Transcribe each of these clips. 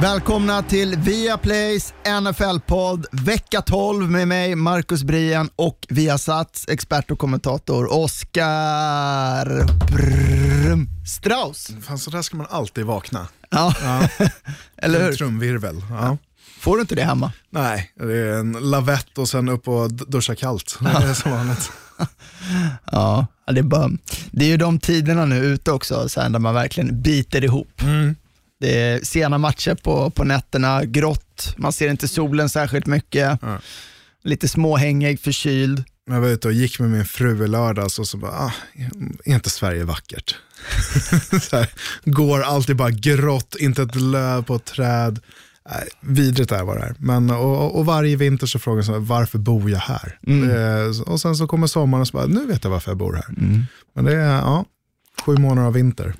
Välkomna till Viaplays NFL-podd vecka 12 med mig, Marcus Brian och Viasats expert och kommentator Oskar Strauss. Fan, så där ska man alltid vakna. Ja, eller En hur? trumvirvel. Ja. Får du inte det hemma? Nej, det är en lavett och sen upp och duscha kallt. Det är som vanligt. Ja, ja, det är, bara, det är ju de tiderna nu ute också, så här, där man verkligen biter ihop. Det är sena matcher på, på nätterna, grått, man ser inte solen särskilt mycket, Ja. lite småhängig, förkyld. Jag var ute och gick med min fru i lördags och så bara, ah, är inte Sverige vackert? här, går alltid bara grått, inte ett löv på ett träd. Nej, vidrigt är vad det är. Men, och, och varje vinter så frågar här, varför bor jag här? Eh, och sen så kommer sommaren och så bara, nu vet jag varför jag bor här. Men det är ja, sju månader av vinter.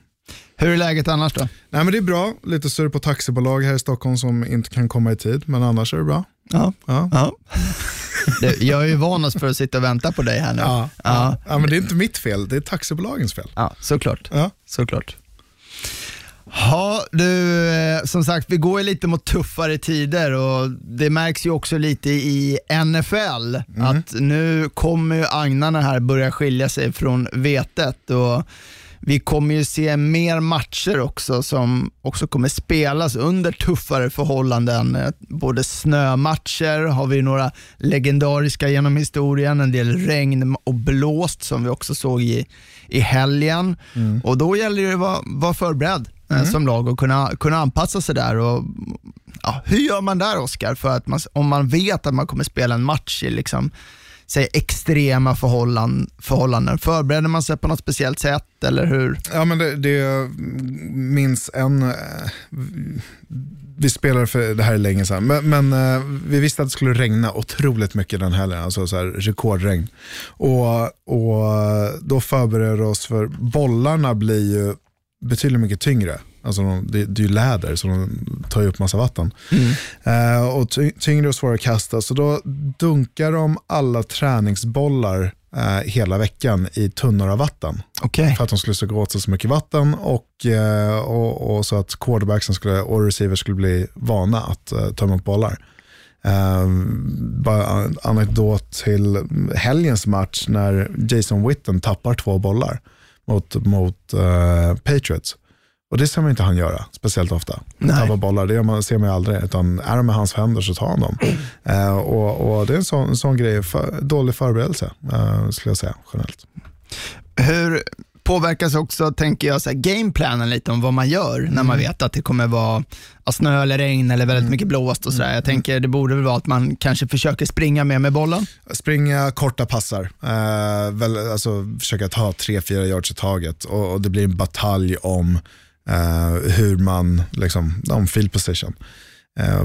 Hur är läget annars då? Nej men det är bra, lite sur på taxibolag här i Stockholm som inte kan komma i tid, men annars är det bra. Ja. Ja. Ja. Det, jag är ju van för att sitta och vänta på dig här nu. Ja, ja. ja. men det är inte mitt fel, det är taxibolagens fel. ja såklart. Ja. såklart. Ja, du, eh, som sagt, vi går ju lite mot tuffare tider och det märks ju också lite i NFL att nu kommer ju agnarna här börja skilja sig från vetet och vi kommer ju se mer matcher också som också kommer spelas under tuffare förhållanden. Eh, Både snömatcher har vi några legendariska genom historien, en del regn och blåst som vi också såg i, i helgen. Och då gäller det att vara, vara förberedd eh, som lag och kunna, kunna anpassa sig där. Och, ja, hur gör man där Oskar, om man vet att man kommer spela en match i liksom, säg extrema förhållanden, förhållanden? Förbereder man sig på något speciellt sätt eller hur? Ja, men det, det minns en, eh, vi spelade för, det här är länge sedan, men, men eh, vi visste att det skulle regna otroligt mycket den helgen, alltså så här rekordregn. Och, och då förbereder vi oss för, bollarna blir ju betydligt mycket tyngre. Alltså de, det, det är ju läder så de tar ju upp massa vatten. Eh, och ty, tyngre och svårare att kasta. Så då dunkar de alla träningsbollar eh, hela veckan i tunnor av vatten. Okej. För att de skulle suga åt sig så mycket vatten och, eh, och, och så att quarterbacksen skulle, och receivers skulle bli vana att eh, ta emot bollar. Um, bara en anekdot till helgens match när Jason Witten tappar två bollar mot, mot eh, Patriots. Och det ser man inte han göra speciellt ofta. Tappa bollar, det man, ser man ju aldrig. Utan är de i hans händer så tar han dem. Eh, och, och det är en sån, en sån grej, för, dålig förberedelse uh, skulle jag säga generellt. Hur påverkas också, tänker jag, så här, gameplanen lite om vad man gör när man vet att det kommer vara snö eller regn eller väldigt mycket blåst och sådär. Jag tänker det borde väl vara att man kanske försöker springa mer med bollen. Springa korta passar, eh, väl, alltså, försöka ta 3-4 yards i taget och, och det blir en batalj om eh, hur man, liksom, om field position. Eh,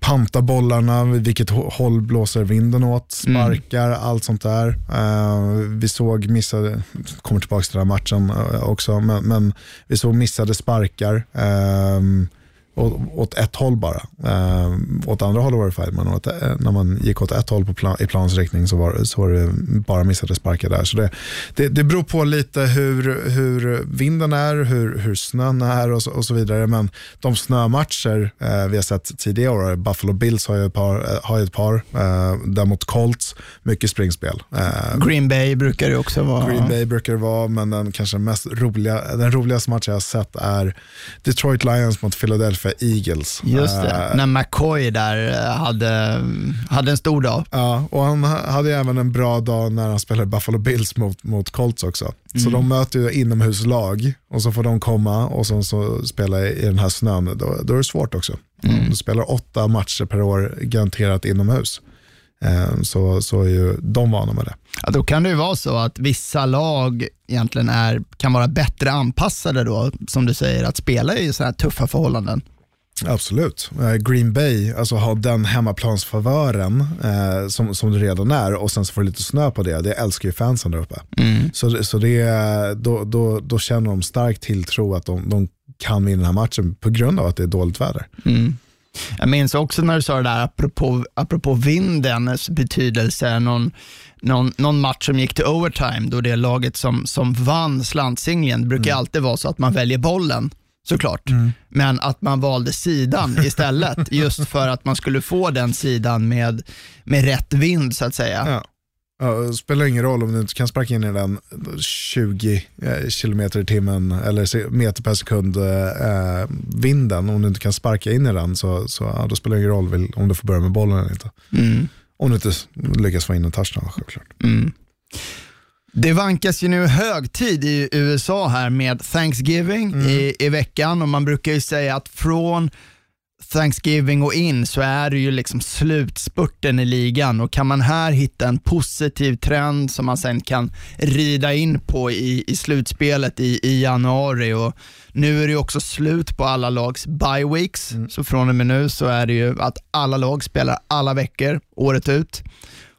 panta bollarna, vilket hå- håll blåser vinden åt, sparkar, allt sånt där. Eh, vi såg missade, kommer tillbaka till den här matchen också, men, men vi såg missade sparkar. ehm, åt, ett håll bara. Eh, åt andra hållet var det fine, men åt, eh, när man gick åt ett håll på plan, i plans riktning så var, så var det bara missade sparkar där. Så det, det, det beror på lite hur, hur vinden är, hur, hur snön är och så, och så vidare. Men de snömatcher eh, vi har sett tidigare år, Buffalo Bills har ju ett par, eh, har ju ett par eh, däremot Colts, mycket springspel. Eh, Green Bay brukar det också vara. Green Bay brukar det vara, men den kanske mest roliga, den roligaste matchen jag har sett är Detroit Lions mot Philadelphia Eagles. Just det, Eh, när McCoy där eh, hade, hade en stor dag. Ja, och han ha- hade även en bra dag när han spelade Buffalo Bills mot, mot Colts också. Så de möter ju inomhuslag och så får de komma och sen så spela i den här snön. Då, då är det svårt också. De spelar åtta matcher per år garanterat inomhus. Eh, Så, så är ju de vana med det. Ja, då kan det ju vara så att vissa lag egentligen är, kan vara bättre anpassade då, som du säger, att spela i så här tuffa förhållanden. Absolut. Eh, Green Bay, alltså ha den hemmaplansfavören eh, som, som det redan är och sen så får du lite snö på det, det älskar ju fansen där uppe. Så, så det, då, då, då känner de stark tilltro att de, de kan vinna den här matchen på grund av att det är dåligt väder. Jag minns också när du sa det där apropå, apropå vindens betydelse, någon, någon, någon match som gick till overtime då det laget som, som vann slantsingeln, det brukar alltid vara så att man väljer bollen såklart, men att man valde sidan istället just för att man skulle få den sidan med, med rätt vind så att säga. Ja. Ja, spelar ingen roll om du inte kan sparka in i den 20 eh, kilometer i timmen eller meter per sekund eh, vinden. Om du inte kan sparka in i den så, så ja, då spelar det ingen roll om du får börja med bollen eller inte. Om du inte lyckas få in en touchdown självklart. Det vankas ju nu högtid i USA här med Thanksgiving i, i veckan och man brukar ju säga att från Thanksgiving och in så är det ju liksom slutspurten i ligan och kan man här hitta en positiv trend som man sen kan rida in på i, i slutspelet i, i januari och nu är det ju också slut på alla lags bye weeks. Så från och med nu så är det ju att alla lag spelar alla veckor året ut.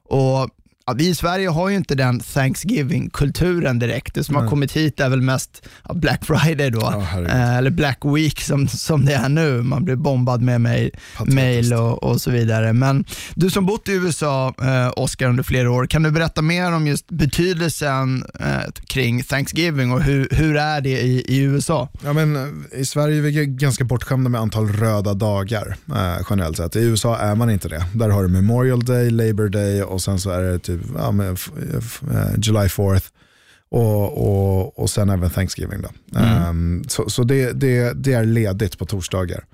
Och Ja, vi i Sverige har ju inte den Thanksgiving-kulturen direkt. Det som har kommit hit är väl mest ja, Black Friday då, Ja, eh, eller Black Week som, som det är nu. Man blir bombad med mail, mail och, och så vidare. Men du som bott i USA, eh, Oscar, under flera år, kan du berätta mer om just betydelsen eh, kring Thanksgiving och hur, hur är det i, i USA? Ja, men, eh, I Sverige är vi ganska bortskämda med antal röda dagar eh, generellt sett. I USA är man inte det. Där har du Memorial Day, Labor Day och sen så är det typ ja, men, eh, July 4th och, och, och sen även Thanksgiving. Då. Ehm, så så det, det, det är ledigt på torsdagar.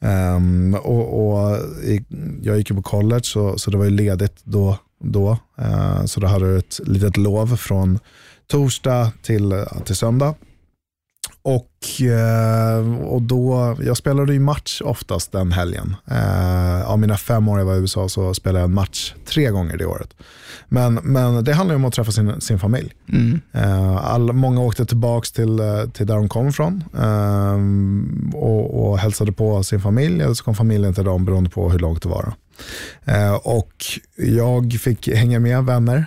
Ehm, och, och jag gick ju på college så, så det var ju ledigt då. då. Eh, så då hade du ett litet lov från torsdag till, till söndag. Och, eh, och då, jag spelade ju match oftast den helgen. Eh, av mina fem år jag var i USA så spelade jag en match tre gånger det året. Men, men det handlar ju om att träffa sin, sin familj. Eh, all, många åkte tillbaka till, till där de kom ifrån eh, och, och hälsade på sin familj eller så kom familjen till dem beroende på hur långt det var. och jag fick hänga med vänner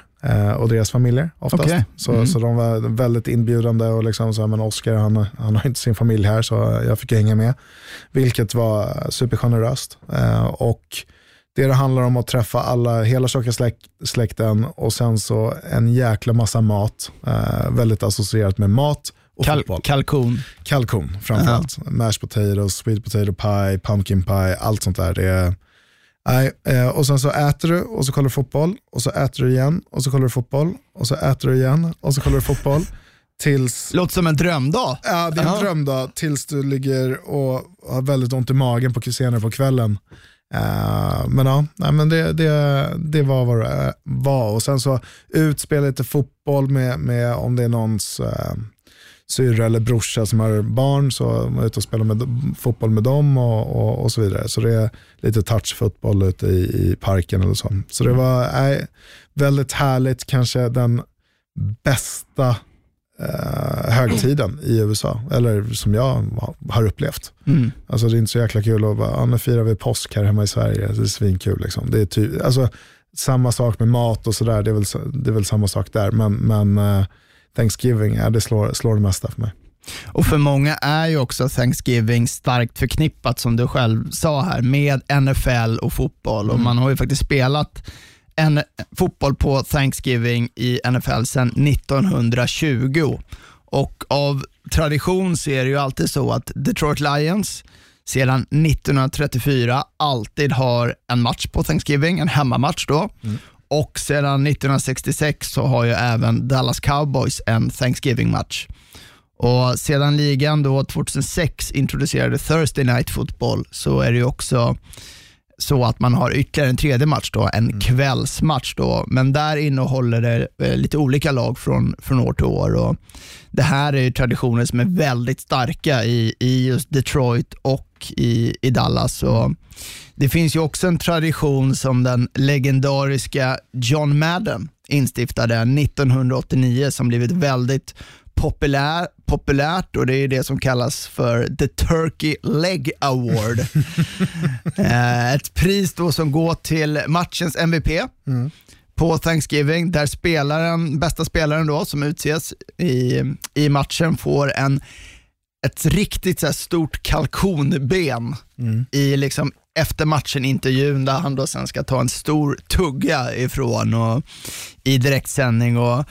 och deras familjer oftast. Okej. Så, så de var väldigt inbjudande och liksom så, men Oscar han, han har inte sin familj här så jag fick hänga med. Vilket var supergeneröst. Eh, och det det handlar om att träffa alla, hela tjocka släk, släkten och sen så en jäkla massa mat. Eh, väldigt associerat med mat och Kal- kalkon. Kalkon framförallt. Mashed potatoes, sweet potato pie, pumpkin pie, allt sånt där. Det är, nej, eh, och sen så äter du och så kollar du fotboll och så äter du igen och så kollar du fotboll och så äter du igen och så kollar du fotboll. Tills, Låter som en drömdag. ja, det är en Ja. drömdag tills du ligger och har väldigt ont i magen på senare på kvällen. Eh, men ja, nej, men det, det, det var vad det var. Och sen så utspela lite fotboll med, med om det är någons uh, syrra eller brorsa som har barn så man är ute och spelar med, fotboll med dem och, och, och så vidare. Så det är lite touchfotboll ute i, i parken eller så. Så det var nej, väldigt härligt, kanske den bästa eh, högtiden i USA, eller som jag har upplevt. Alltså det är inte så jäkla kul att bara, ja, nu firar vi påsk här hemma i Sverige, det är svinkul. Liksom. Det är ty- alltså, samma sak med mat och sådär, det, är väl det är väl samma sak där. Men, men eh, Thanksgiving, ja, det slår, slår det mesta för mig. Och för många är ju också Thanksgiving starkt förknippat, som du själv sa här, med NFL och fotboll. Och man har ju faktiskt spelat en fotboll på Thanksgiving i NFL sedan 1920. Och av tradition så är det ju alltid så att Detroit Lions sedan 1934 alltid har en match på Thanksgiving, en hemmamatch då. Och sedan 1966 så har ju även Dallas Cowboys en Thanksgiving-match. Och sedan ligan då 2006 introducerade Thursday Night Football så är det ju också så att man har ytterligare en tredje match, då, en kvällsmatch. Då, men där innehåller det eh, lite olika lag från, från år till år. Och det här är ju traditioner som är väldigt starka i, i just Detroit och i, i Dallas. Och det finns ju också en tradition som den legendariska John Madden instiftade 1989 som blivit väldigt populär, populärt och det är det som kallas för The Turkey Leg Award. Eh, ett pris då som går till matchens MVP på Thanksgiving där spelaren, bästa spelaren då som utses i, i matchen får en ett riktigt så stort kalkonben i liksom efter matchen intervjun där han då sen ska ta en stor tugga ifrån och i direktsändning och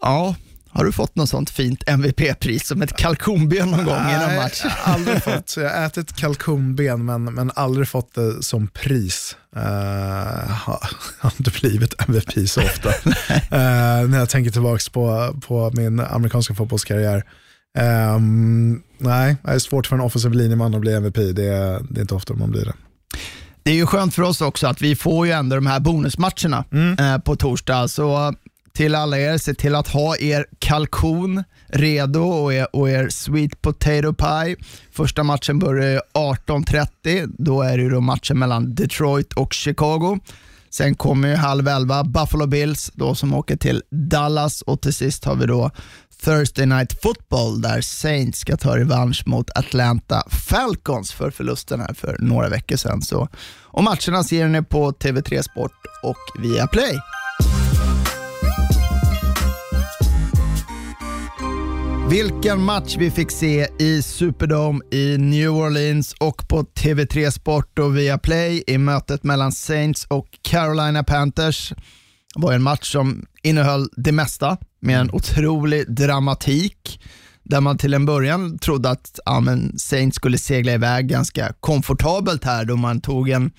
ja, har du fått något sånt fint MVP-pris som ett kalkonben någon gång i någon Nej, match? aldrig fått. Jag har ätit kalkonben men, men aldrig fått det som pris. Uh, har har inte blivit MVP så ofta. Eh, när jag tänker tillbaka på, på min amerikanska fotbollskarriär. Ehm, nej, det är svårt för en offensiv linjeman att bli MVP. Det är, det är inte ofta man blir det. Det är ju skönt för oss också att vi får ju ändå de här bonusmatcherna eh, på torsdag. Så till alla er, se till att ha er kalkon redo och er, och er sweet potato pie. Första matchen börjar 18.30. Då är det då matchen mellan Detroit och Chicago. Sen kommer ju halv elva Buffalo Bills då som åker till Dallas och till sist har vi då Thursday Night Football där Saints ska ta revansch mot Atlanta Falcons för förlusten här för några veckor sedan. Så, och matcherna ser ni på TV3 Sport och via Play. Vilken match vi fick se i Superdome i New Orleans och på TV3 Sport och via Play i mötet mellan Saints och Carolina Panthers. Det var en match som innehöll det mesta med en otrolig dramatik där man till en början trodde att ja, men Saints skulle segla iväg ganska komfortabelt här då man tog en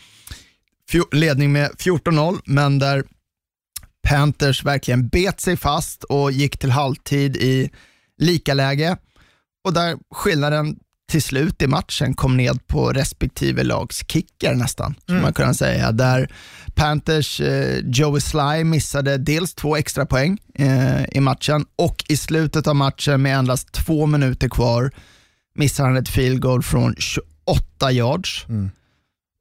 ledning med 14-0 men där Panthers verkligen bet sig fast och gick till halvtid i likaläge och där skillnaden till slut i matchen kom ned på respektive lags kicker nästan, skulle man kunna säga. Där Panthers eh, Joey Sly missade dels två extra poäng eh, i matchen och i slutet av matchen med endast två minuter kvar missade han ett field goal från 28 yards.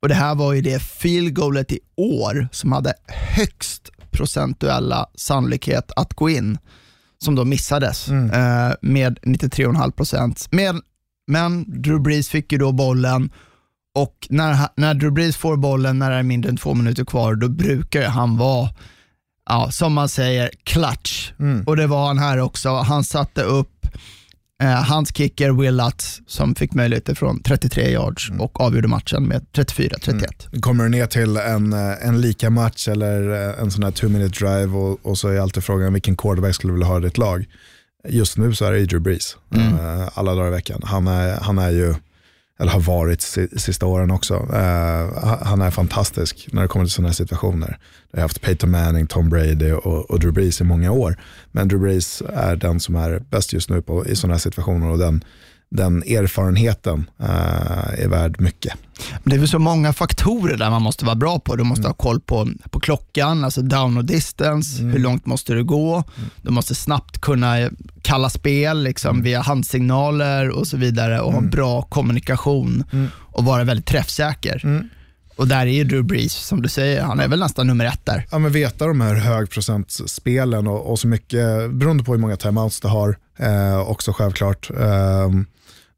Och Det här var ju det field goalet i år som hade högst procentuella sannolikhet att gå in, som då missades eh, med 93,5 procent. Men, men Drew Brees fick ju då bollen och när, när Drew Brees får bollen när det är mindre än två minuter kvar, då brukar han vara, ja, som man säger, clutch. Och det var han här också. Han satte upp hans kicker Will Lutz som fick möjligheter från 33 yards och avgjorde matchen med 34-31. Kommer du ner till en, eh, en lika match eller eh, en sån här two minute drive och, och så är alltid frågan vilken quarterback skulle du vilja ha i ditt lag? Just nu så är det Drew Brees, eh, alla dagar i veckan. Han är, han är ju, eller har varit sista åren också, Uh, han är fantastisk när det kommer till sådana här situationer. Jag har haft Peyton Manning, Tom Brady och, och Drew Brees i många år. Men Drew Brees är den som är bäst just nu på, i sådana här situationer och den, den erfarenheten eh, är värd mycket. Det är väl så många faktorer där man måste vara bra på. Du måste ha koll på, på klockan, alltså down och distance, hur långt måste du gå? Du måste snabbt kunna kalla spel liksom, via handsignaler och så vidare och ha en bra kommunikation och vara väldigt träffsäker. Och där är ju Drew Brees, som du säger, han är väl nästan nummer ett där. ja, men veta de här högprocentspelen och, och så mycket, beroende på hur många timeouts du har, eh, också självklart. Eh,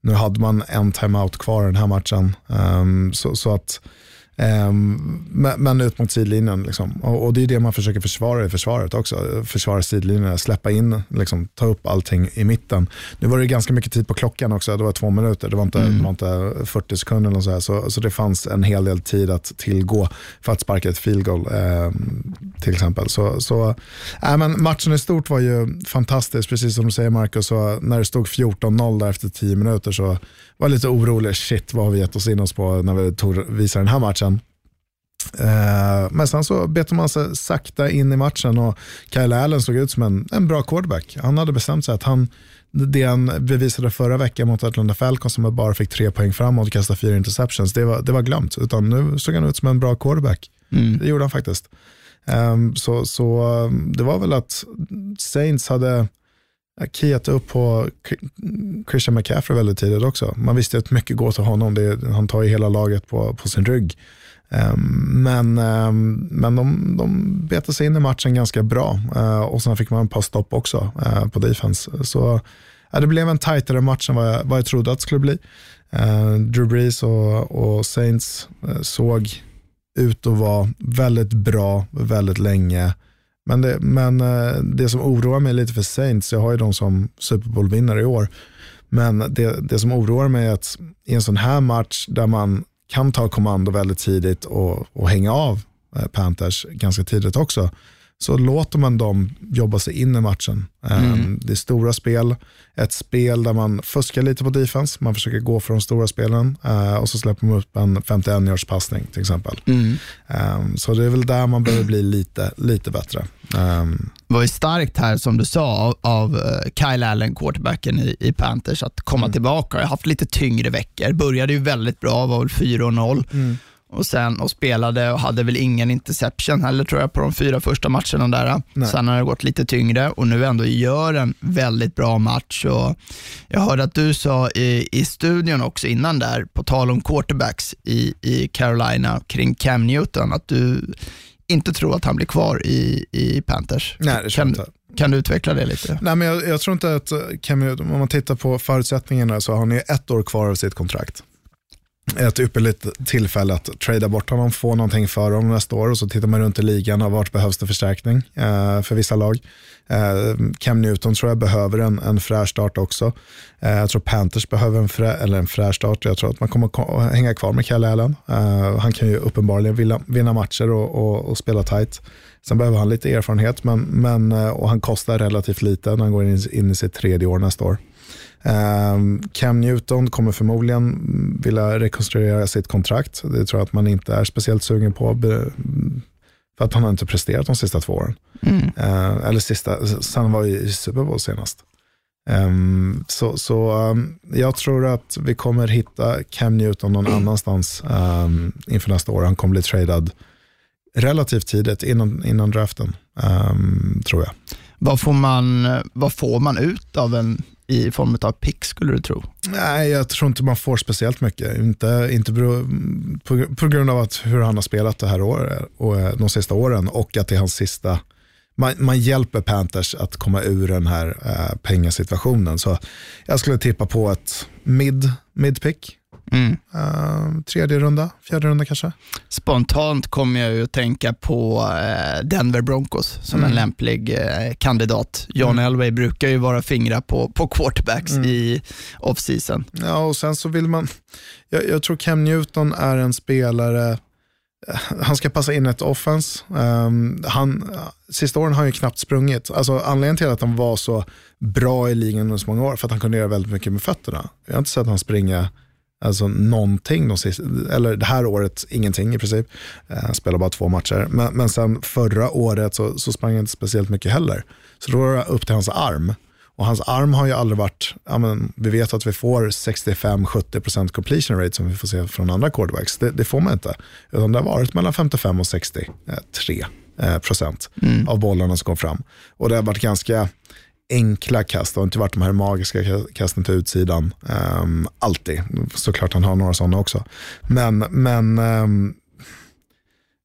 nu hade man en timeout kvar den här matchen, eh, så, så att men, men ut mot sidlinjen. Liksom. Och, och det är det man försöker försvara i försvaret också. Försvara sidlinjen, släppa in, liksom, ta upp allting i mitten. Nu var det ganska mycket tid på klockan också. Det var två minuter, det var inte, det var inte 40 sekunder. eller så, här. Så, så det fanns en hel del tid att tillgå för att sparka ett field goal ehm, till exempel. Så, så, äh, men matchen i stort var ju fantastisk, precis som du säger Marcus. Så när det stod 14-0 där efter 10 minuter så var lite orolig. Shit, vad har vi gett oss in oss på när vi tog, visade den här matchen? Eh, men sen så bet man sig sakta in i matchen och Kyle Allen såg ut som en, en bra quarterback. Han hade bestämt sig att han, det han bevisade förra veckan mot Atlanta Falcons som bara fick tre poäng framåt och kastade fyra interceptions, det var, det var glömt. Utan nu såg han ut som en bra quarterback. Det gjorde han faktiskt. Ehm, så, så um, det var väl att Saints hade keyat upp på Christian McCaffrey väldigt tidigt också. Man visste att mycket går till honom. Det, han tar ju hela laget på, på sin rygg. Um, men um, men de, de betade sig in i matchen ganska bra uh, och sen fick man ett par stopp också uh, på defense. Så uh, det blev en tajtare match än vad jag, vad jag trodde att det skulle bli. Uh, Drew Brees och, och Saints uh, såg ut att vara väldigt bra väldigt länge. Men, det, men eh, det som oroar mig lite för Saints, jag har ju dem som Super Bowl-vinnare i år, men det, det som oroar mig är att i en sån här match där man kan ta kommando väldigt tidigt och, och hänga av eh, Panthers ganska tidigt också, så låter man dem jobba sig in i matchen. Ehm, mm. Det är stora spel, ett spel där man fuskar lite på defense, man försöker gå för de stora spelen uh, och så släpper man upp en 51 yards passning till exempel. Mm. Um, så det är väl där man behöver bli lite, lite bättre. Det var ju starkt här som du sa av, uh, Kyle Allen, quarterbacken i, i Panthers, att komma mm. tillbaka. Jag har haft lite tyngre veckor, började ju väldigt bra, var väl 4-0. Och sen och spelade och hade väl ingen interception heller tror jag på de fyra första matcherna där. Nej. Sen har det gått lite tyngre och nu ändå gör en väldigt bra match. Och jag hörde att du sa i, i studion också innan där, på tal om quarterbacks i, i Carolina kring Cam Newton, att du inte tror att han blir kvar i, i Panthers. Nej, det tror jag inte. Kan du utveckla det lite? Nej, men jag, jag tror inte att Cam Newton, om man tittar på förutsättningarna så har han ju ett år kvar av sitt kontrakt ett ypperligt tillfälle att trada bort honom, få någonting för honom nästa år och så tittar man runt i ligan och vart behövs det förstärkning eh, för vissa lag. Eh, Cam Newton tror jag behöver en, en fräsch start också. Eh, jag tror Panthers behöver en, frä, eller en fräsch start. Jag tror att man kommer hänga kvar med Kalle Allen. Eh, han kan ju uppenbarligen vinna, vinna matcher och, och, och, spela tight. Sen behöver han lite erfarenhet men, men, eh, och han kostar relativt lite när han går in, in i sitt tredje år nästa år. Um, Cam Newton kommer förmodligen vilja rekonstruera sitt kontrakt. Det tror jag att man inte är speciellt sugen på. För att han har inte presterat de sista två åren. Mm. Uh, eller sista, sen han var i Super Bowl senast. Um, så så um, jag tror att vi kommer hitta Cam Newton någon annanstans um, inför nästa år. Han kommer bli tradad relativt tidigt innan, innan draften, tror jag. Vad får, man, vad får man ut av en i form av pick skulle du tro? Nej, jag tror inte man får speciellt mycket. Inte, inte bero, på, på, grund av att hur han har spelat det här året, och, eh, de sista åren och att det är hans sista man, man, hjälper Panthers att komma ur den här äh, pengasituationen. Så jag skulle tippa på ett mid, mid pick. Mm. Uh, tredje runda, fjärde runda kanske. Spontant kommer jag ju att tänka på uh, Denver Broncos som mm. en lämplig uh, kandidat. John mm. Elway brukar ju vara fingra på, på quarterbacks mm. i off-season. Ja, och sen så vill man, jag, jag tror Cam Newton är en spelare han ska passa in ett offense. Um, han, sista åren har han ju knappt sprungit. Alltså, anledningen till att han var så bra i ligan under så många år för att han kunde göra väldigt mycket med fötterna. Jag har inte sett han springa Alltså någonting, de sista, eller det här året ingenting i princip. Eh, spelar bara två matcher. Men, men sen förra året så, så sprang han inte speciellt mycket heller. Så då var det upp till hans arm. Och hans arm har ju aldrig varit, ja, men, vi vet att vi får 65-70% completion rate som vi får se från andra quarterbacks. Det, det, får man inte. Utan det har varit mellan 55 och 63 eh, procent mm. av bollarna som kom fram. Och det har varit ganska enkla kast. Det har inte varit de här magiska kasten till utsidan. Um, alltid. Såklart han har några sådana också. Men, men um,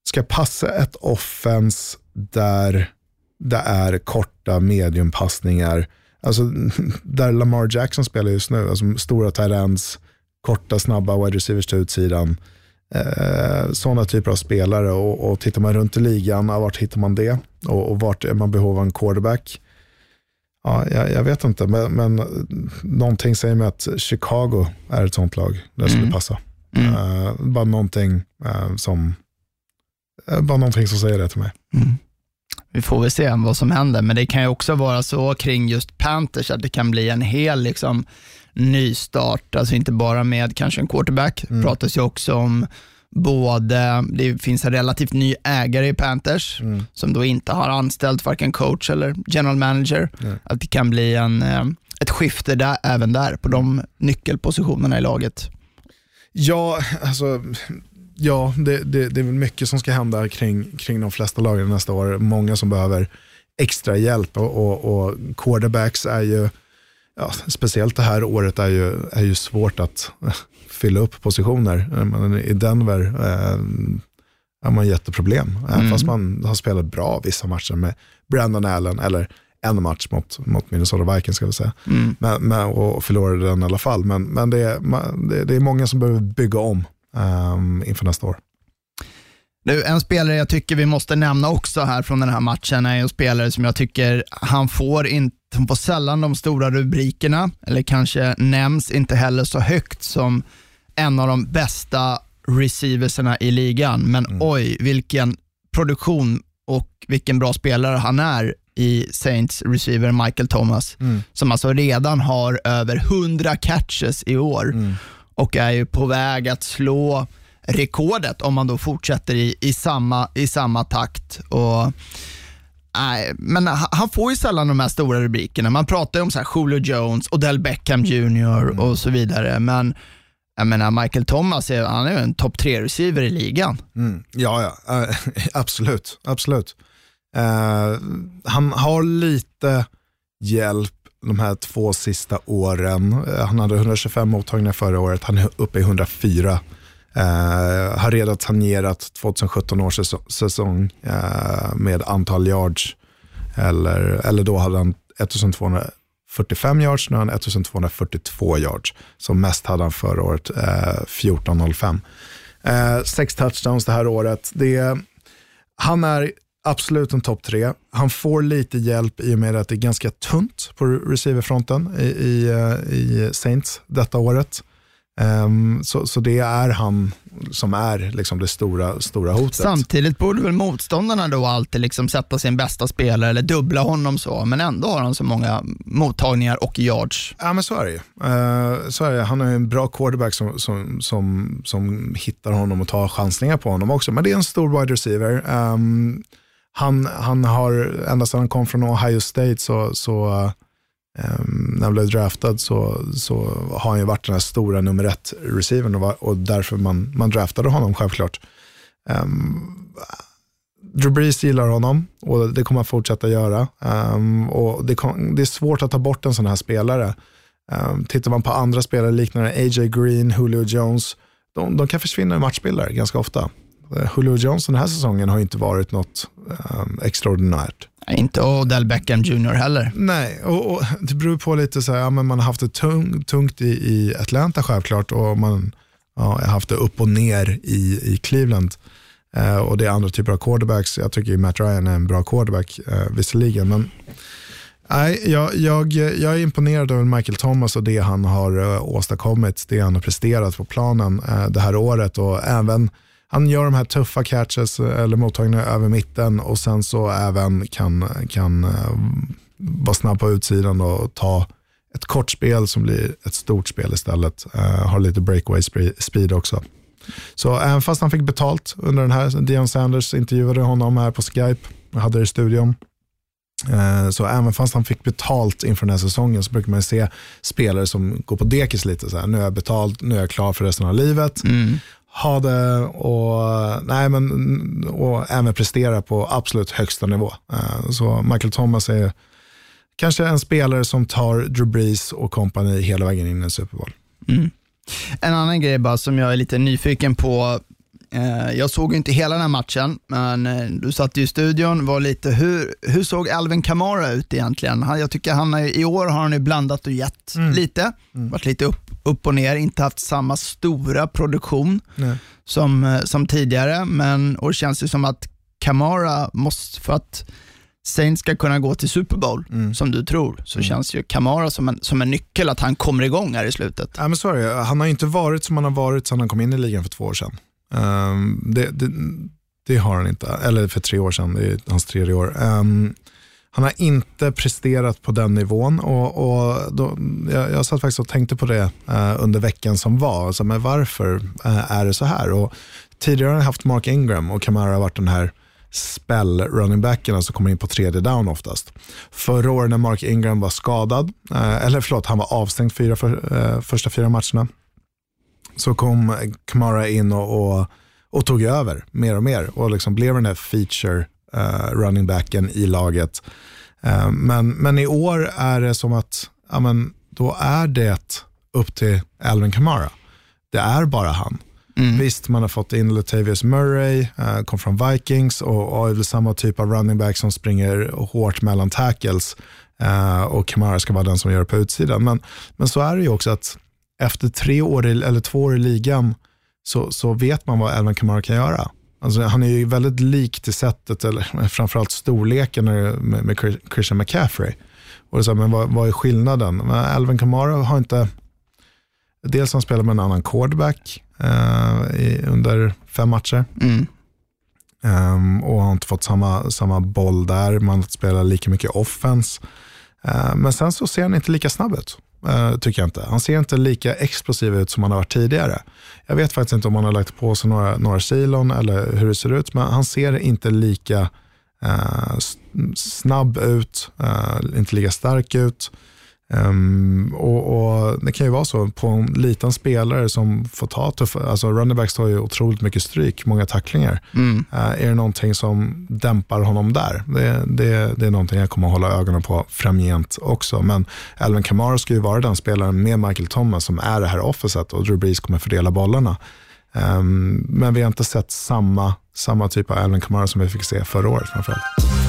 ska passa ett offens där det är korta mediumpassningar. Alltså, där Lamar Jackson spelar just nu, alltså stora tight korta snabba wide receivers till utsidan. Eh, sådana typer av spelare och, och tittar man runt i ligan, vart hittar man det? Och, och vart är man behov av en quarterback? Ja, jag, jag, vet inte, men, men någonting säger mig att Chicago är ett sånt lag där det skulle mm. passa. Mm. Uh, bara, någonting, uh, som, uh, bara någonting som säger det till mig. Mm. Vi får väl se vad som händer, men det kan ju också vara så kring just Panthers att det kan bli en hel liksom, nystart, alltså inte bara med kanske en quarterback. Mm. pratas ju också om både, det finns en relativt ny ägare i Panthers mm. som då inte har anställt varken coach eller general manager. Mm. Att det kan bli en, eh, ett skifte där, även där på de nyckelpositionerna i laget. Ja, alltså ja, det, det, det är väl mycket som ska hända kring, kring de flesta lagen nästa år. Många som behöver extra hjälp och, och, och quarterbacks är ju, ja, speciellt det här året är ju, är ju svårt att fylla upp positioner. I Denver eh, har man jätteproblem. Mm. Fast man har spelat bra vissa matcher med Brandon Allen eller en match mot, mot Minnesota Vikings ska vi säga. Mm. Men, men, och förlorade den i alla fall. Men, men det, är, det, det är många som behöver bygga om um, inför nästa år. Nu, en spelare jag tycker vi måste nämna också här från den här matchen är en spelare som jag tycker han får, inte, han får sällan de stora rubrikerna, eller kanske nämns inte heller så högt som en av de bästa receiversarna i ligan. Men mm. oj, vilken produktion och vilken bra spelare han är i Saints receiver Michael Thomas, mm. som alltså redan har över 100 catches i år mm. och är ju på väg att slå rekordet om man då fortsätter i, i, samma, i samma takt. Och, nej, men han får ju sällan de här stora rubrikerna. Man pratar ju om så här Julio Jones, Odell Beckham Jr mm. och så vidare, men jag menar, Michael Thomas är, han är ju en topp tre receiver i ligan. Mm. Ja, ja. Uh, absolut. absolut. Uh, han har lite hjälp de här två sista åren. Uh, han hade 125 mottagningar förra året, han är uppe i 104 Uh, har redan tangerat 2017 års säsong uh, med antal yards. Eller, eller då hade han 1200. 45 yards, nu har han 1242 yards. Som mest hade han förra året eh, 1405. Eh, sex touchdowns det här året. Det, han är absolut en topp tre. Han får lite hjälp i och med att det är ganska tunt på receiverfronten i, i, eh, i Saints detta året. Um, så, så det är han som är liksom det stora, stora hotet. Samtidigt borde väl motståndarna då alltid liksom sätta sin bästa spelare eller dubbla honom så, men ändå har han så många mottagningar och yards. Ja, men så är det uh, så är det. Han är en bra quarterback som, som, som, som hittar honom och tar chansningar på honom också, men det är en stor wide receiver. Um, han, han har, ända sedan han kom från Ohio State så, så Ehm, när han blev draftad så, så har han ju varit den här stora nummer ett receivern och, och därför man, man draftade honom självklart. Um, Drew Brees gillar honom och det kommer han fortsätta göra. Um, och det, kom, det, är svårt att ta bort en sån här spelare. Um, tittar man på andra spelare liknande AJ Green, Julio Jones, de, de kan försvinna i matchbilder ganska ofta. Uh, Julio Jones den här säsongen har inte varit något um, extraordinärt. Inte Odell Beckham Jr heller. Nej, och, och, det beror på lite så här, ja, men man har haft det tung, tungt i, i Atlanta självklart och man ja, har haft det upp och ner i, i Cleveland. Eh, och det är andra typer av quarterbacks. Jag tycker Matt Ryan är en bra quarterback eh, visserligen. Men, nej, jag, jag, jag är imponerad över Michael Thomas och det han har eh, åstadkommit, det han har presterat på planen eh, det här året och även han gör de här tuffa catches eh, eller mottagningarna över mitten och sen så även kan, kan uh, vara snabb på utsidan och ta ett kort spel som blir ett stort spel istället. Uh, har lite breakaway speed också. Så även fast han fick betalt under den här, Dion Sanders intervjuade honom här på Skype, jag hade det i studion. Uh, så även fast han fick betalt inför den här säsongen så brukar man se spelare som går på dekis lite. Så här, nu är jag betalt, nu är jag klar för resten av livet. Mm ha det och, nej, men, och även prestera på absolut högsta nivå. Eh, så Michael Thomas är kanske en spelare som tar Drew Brees och kompani hela vägen in i en Super Bowl. Mm. En annan grej bara som jag är lite nyfiken på. Eh, jag såg inte hela den här matchen, men eh, du satt i studion. Var lite, hur, hur såg Alvin Kamara ut egentligen? Jag tycker han är, i år har han ju blandat och gett mm. lite. Mm. Varit lite upp upp och ner, inte haft samma stora produktion som, eh, som tidigare, men och det känns ju som att Kamara måste, för att Saints ska kunna gå till Super Bowl, mm. som du tror, så mm. känns ju Kamara som en, som en nyckel att han kommer igång här i slutet. Ja, men så är det. Han har inte varit som han har varit sedan han kom in i ligan för två år sedan. Um, det, det, det, har han inte, eller för tre år sedan, det är hans tredje år. Um, han har inte presterat på den nivån och, och då, jag, jag satt faktiskt och tänkte på det uh, under veckan som var. Alltså, men varför uh, är det så här? Och tidigare har han haft Mark Ingram och Kamara har varit den här spell running backen som kommer in på tredje down oftast. Förra året när Mark Ingram var skadad, uh, eller förlåt, han var avstängd fyra för, första fyra matcherna, så kom Kamara in och, och, och tog över mer och mer och liksom blev den här feature uh, running backen i laget. Uh, men, men i år är det som att ja, men, då är det upp till Alvin Kamara. Det är bara han. Mm. Visst, man har fått in Latavius Murray, uh, kom från Vikings och, och är väl samma typ av running back som springer hårt mellan tackles. Uh, och Kamara ska vara den som gör det på utsidan. Men, men så är det ju också att efter tre år, i, eller två år i ligan så, så vet man vad Alvin Kamara kan göra. Alltså, han är ju väldigt lik till sättet, eller framförallt storleken med, med Christian McCaffrey. Och så, men vad, vad är skillnaden? Men Alvin Kamara har inte, dels han spelat med en annan quarterback eh, i, under fem matcher. Mm. Um, och har inte fått samma, samma boll där, man spelar lika mycket offense. Uh, men sen så ser han inte lika snabb ut. Eh, tycker jag inte. Han ser inte lika explosiv ut som han har varit tidigare. Jag vet faktiskt inte om han har lagt på sig några, några kilon eller hur det ser ut, men han ser inte lika eh, snabb ut, eh, inte lika stark ut. Um, och, och, Det kan ju vara så på en liten spelare som får ta tuffa, alltså running backs tar ju otroligt mycket stryk, många tacklingar. Mm. Uh, är det någonting som dämpar honom där? Det, det, det är någonting jag kommer att hålla ögonen på framgent också. Men Alvin Kamara ska ju vara den spelaren med Michael Thomas som är det här officet och Drew Brees kommer fördela bollarna. Um, men vi har inte sett samma, samma typ av Alvin Kamara som vi fick se förra året framförallt.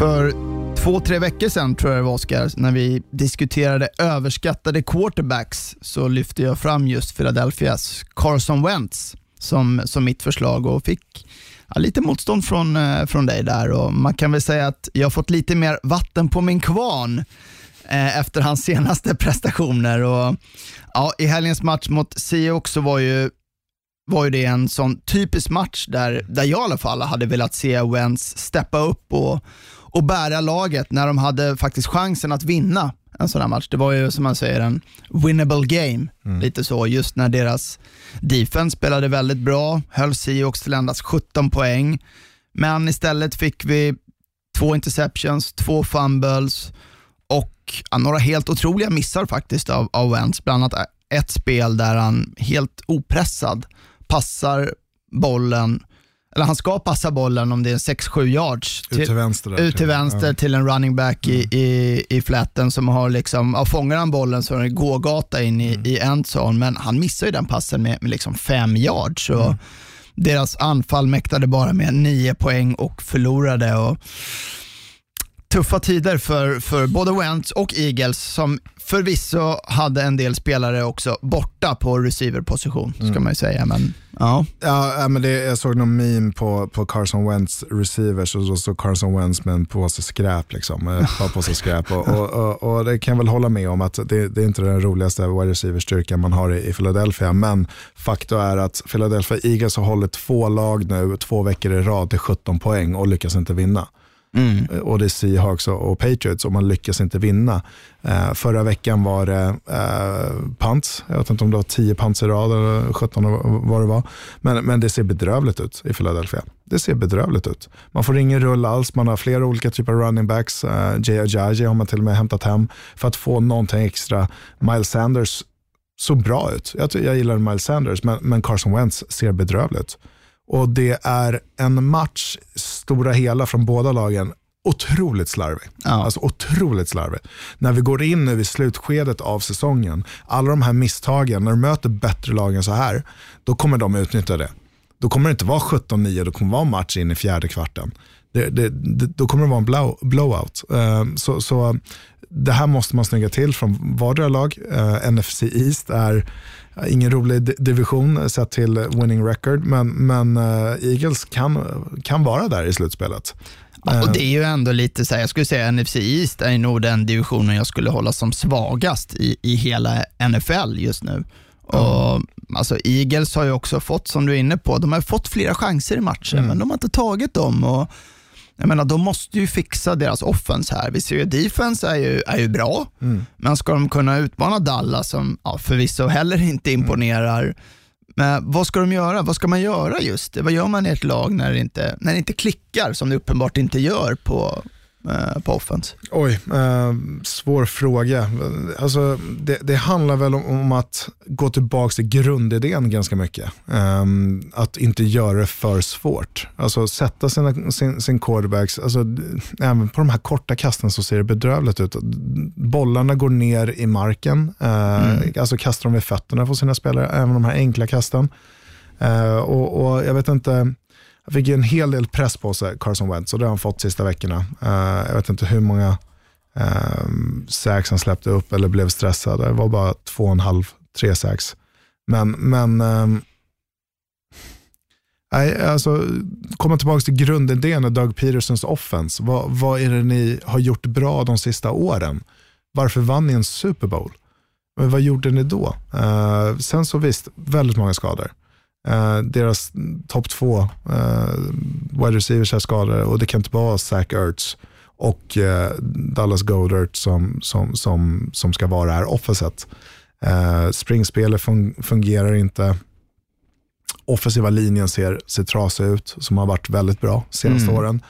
För två, tre veckor sedan tror jag det var Oskar, när vi diskuterade överskattade quarterbacks så lyfte jag fram just Philadelphias Carson Wentz som, som mitt förslag och fick ja, lite motstånd från, eh, från dig där. Och man kan väl säga att jag har fått lite mer vatten på min kvarn eh, efter hans senaste prestationer. Och, ja, I helgens match mot Seahawks så var ju var ju det en sån typisk match där, där jag i alla fall hade velat se Wentz steppa upp och, och bära laget när de hade faktiskt chansen att vinna en sån här match. Det var ju som man säger en winnable game, mm. lite så, just när deras defense spelade väldigt bra, höll Seahawks till endast 17 poäng, men istället fick vi två interceptions, två fumbles och ja, några helt otroliga missar faktiskt av, av Wentz, bland annat ett spel där han helt opressad passar bollen eller han ska passa bollen om det är 6-7 yards. Till, ut till vänster, där, ut till, vänster ja. till en running back i, mm. i, i fläten som har liksom, ja, fångar han bollen så är det gågata in i, mm. i endzone, men han missar ju den passen med, med liksom 5 yards. Så mm. Deras anfall mäktade bara med 9 poäng och förlorade. Och, tuffa tider för, för både Wentz och Eagles som förvisso hade en del spelare också borta på receiverposition, ska mm. man ju säga. Men, ja. Ja, men det, jag såg någon meme på, på Carson Wentz receivers och så stod Carson Wentz med en påse skräp. Liksom, ett par skräp. Och, och, och, och, det kan jag väl hålla med om att det, det är inte den roligaste wide receiver-styrkan man har i, i Philadelphia. Men faktum är att Philadelphia Eagles har hållit två lag nu två veckor i rad till 17 poäng och lyckas inte vinna. Mm. Eh, och det är Seahawks och, Patriots och man lyckas inte vinna. Uh, förra veckan var det uh, punts. Jag vet inte om det var 10 punts i rad eller 17 vad det var. Men, men det ser bedrövligt ut i Philadelphia. Det ser bedrövligt ut. Man får ingen rull alls. Man har flera olika typer av running backs. Uh, Jay Ajayi har man till och med hämtat hem för att få någonting extra. Miles Sanders såg bra ut. Jag, jag gillar Miles Sanders, men, men Carson Wentz ser bedrövligt ut. Och det är en match, stora hela från båda lagen, otroligt slarvig. Ja. Alltså otroligt slarvig. När vi går in nu i slutskedet av säsongen, alla de här misstagen, när du möter bättre lag än så här, då kommer de utnyttja det. Då kommer det inte vara 17-9, då kommer det vara match in i fjärde kvarten. Det, det, det, då kommer det vara en blow, blowout. Uh, så, så det här måste man snygga till från vardera lag. Uh, NFC East är ingen rolig division sett till winning record, men, men uh, Eagles kan, kan vara där i slutspelet. Ja, och det är ju ändå lite så här, jag skulle säga NFC East är nog den divisionen jag skulle hålla som svagast i, i hela NFL just nu. Och, alltså, Eagles har ju också fått, som du är inne på, de har fått flera chanser i matchen, mm. men de har inte tagit dem. Och, jag menar, de måste ju fixa deras offense här. Vi ser ju defense är ju, är ju bra, mm. men ska de kunna utmana Dallas, som ja, förvisso heller inte mm. imponerar, mm. men vad ska de göra? Vad ska man göra just? Vad gör man i ett lag när det inte, när det inte klickar, som det uppenbart inte gör på på offense? Oj, eh, svår fråga. Alltså, det, det handlar väl om, om, att gå tillbaka till grundidén ganska mycket. Eh, att inte göra det för svårt. Alltså sätta sina, sin, sin quarterbacks, alltså, även på de här korta kasten så ser det bedrövligt ut. Bollarna går ner i marken, eh, mm. alltså kastar de vid fötterna på sina spelare, även de här enkla kasten. Eh, och, och jag vet inte, fick ju en hel del press på sig, Carson Wentz, och det har han fått sista veckorna. Uh, jag vet inte hur många ehm, uh, sacks han släppte upp eller blev stressad. Det var bara två och en halv, tre sacks. Men, men ehm, Nej, alltså, komma tillbaka till grundidén och Doug Petersons offense. Vad, vad är det ni har gjort bra de sista åren? Varför vann ni en Super Bowl? Men vad gjorde ni då? Uh, sen så visst, väldigt många skador. Uh, deras topp två uh, wide receivers är skadade och det kan inte vara Zach Ertz och uh, Dallas Goddard som, som, som, som ska vara det här offenset. Uh, springspelet fun fungerar inte. Offensiva linjen ser, ser trasig ut, som har varit väldigt bra senaste mm. åren.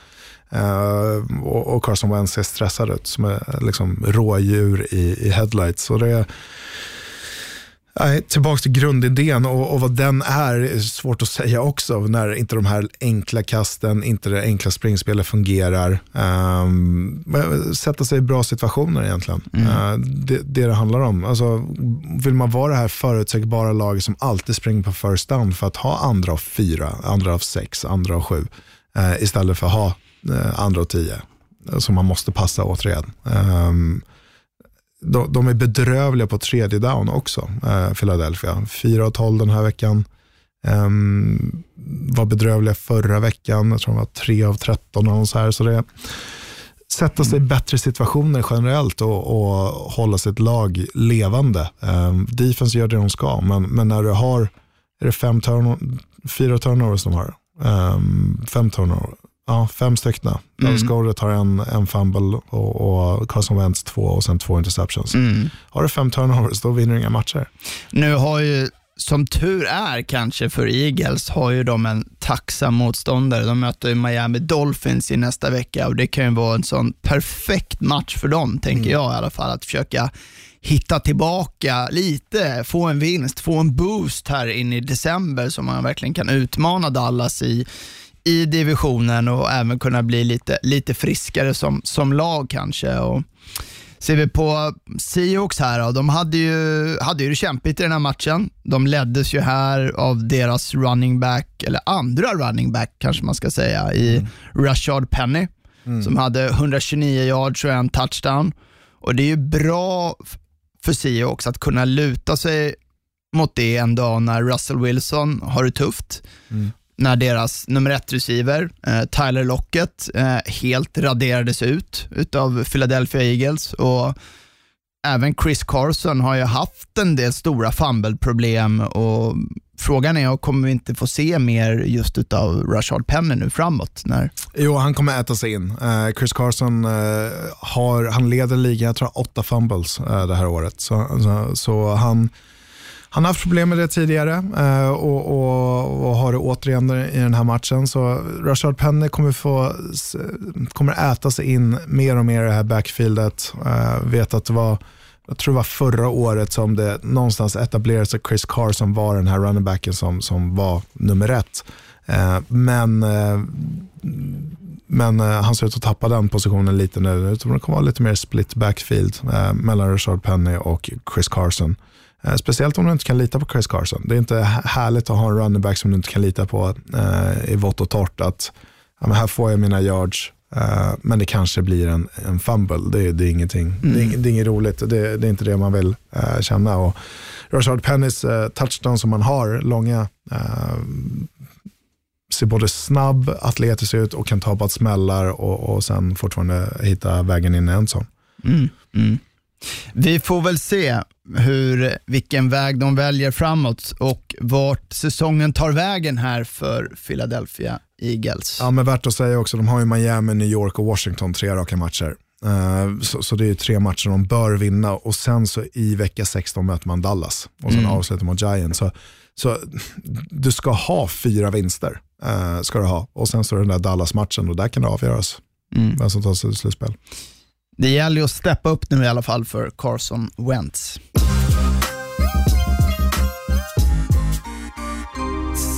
Uh, och, och Carson Wentz ser stressad ut, som är liksom rådjur i, i headlights. Och det, Nej, tillbaka till grundidén och, och, vad den är, är svårt att säga också. När inte de här enkla kasten, inte det enkla springspelet fungerar. Um, sätta sig i bra situationer egentligen. Mm. Uh, det, det det handlar om. Alltså, vill man vara det här förutsägbara laget som alltid springer på first down för att ha andra av fyra, andra av sex, andra av sju. Uh, istället för att ha uh, andra av tio. Som man måste passa återigen. Um, de, de är bedrövliga på tredje down också, eh, Philadelphia. 4 av 12 den här veckan. Um, var bedrövliga förra veckan, jag tror de var 3 av 13 och så här. Så det sätta sig i bättre situationer generellt och, och hålla sitt lag levande. Um, defense gör det de ska, men, men när du har, är det fem turno, fyra turnovers de har? Um, fem turnovers Ja, fem stycken. Mm. Goddard har en, en fumble och, och Carson Wentz två och sen två interceptions. Mm. Har du fem turnovers, då vinner du inga matcher. Nu har ju, som tur är kanske för Eagles, har ju de en tacksam motståndare. De möter ju Miami Dolphins i nästa vecka och det kan ju vara en sån perfekt match för dem, tänker mm. jag i alla fall, att försöka hitta tillbaka lite, få en vinst, få en boost här in i december så man verkligen kan utmana Dallas i i divisionen och även kunna bli lite, lite friskare som, som lag kanske. Och ser vi på Seahawks här, då, de hade ju, hade ju det kämpigt i den här matchen. De leddes ju här av deras running back, eller andra running back kanske man ska säga, i mm. Rashard Penny, mm. som hade 129 yards och en touchdown. Och Det är ju bra för Seahawks att kunna luta sig mot det en dag när Russell Wilson har det tufft. Mm när deras nummer ett receiver, eh, Tyler Lockett, eh, helt raderades ut utav Philadelphia Eagles. Och även Chris Carson har ju haft en del stora fumble-problem och frågan är, kommer vi inte få se mer just utav Rashard Penny nu framåt? När... Jo, han kommer äta sig in. Eh, Chris Carson eh, har, han leder ligan, jag tror åtta fumbles eh, det här året. Så, så, så han han har haft problem med det tidigare eh, och, och, och, har det återigen i den här matchen. Så Rashard Penny kommer, få, kommer äta sig in mer och mer i det här backfieldet. Eh, vet att det var, jag tror det var förra året som det någonstans etablerades att Chris Carson var den här running backen som, som var nummer ett. Eh, men men han ser ut att tappa den positionen lite nu. Det kommer vara lite mer split backfield mellan Rashard Penny och Chris Carson. Eh, speciellt om du inte kan lita på Chris Carson. Det är inte härligt att ha en running back som du inte kan lita på eh, i vått och torrt. Att ja, här får jag mina yards, eh, men det kanske blir en, en fumble. Det, det är ingenting. Mm. Det, det, är, inget roligt. Det, det, är inte det man vill eh, känna. Och Rashard Pennys eh, touchdown som man har, långa, ser både snabb, atletisk ut och kan ta på att smällar och, och sen fortfarande hitta vägen in i en sån. Mm. Mm. Vi får väl se hur, vilken väg de väljer framåt och vart säsongen tar vägen här för Philadelphia Eagles. Ja, men värt att säga också, de har ju Miami, New York och Washington, tre raka matcher. Uh, så, så, det är tre matcher de bör vinna och sen så i vecka 16 möter man Dallas och sen mm. avslutar man Giants. Så, så du ska ha fyra vinster, uh, ska du ha. och sen så är det den där Dallas-matchen och där kan det avgöras. Mm. vem som tar sig till slutspel. Det gäller ju att steppa upp nu i alla fall för Carson Wentz.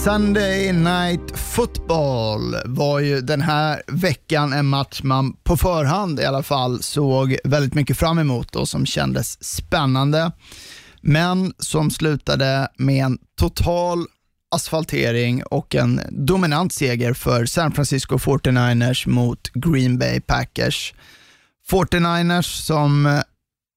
Sunday Night Football var ju den här veckan en match man på förhand i alla fall såg väldigt mycket fram emot och som kändes spännande. Men som slutade med en total asfaltering och en dominant seger för San Francisco 49ers mot Green Bay Packers. 49ers som eh,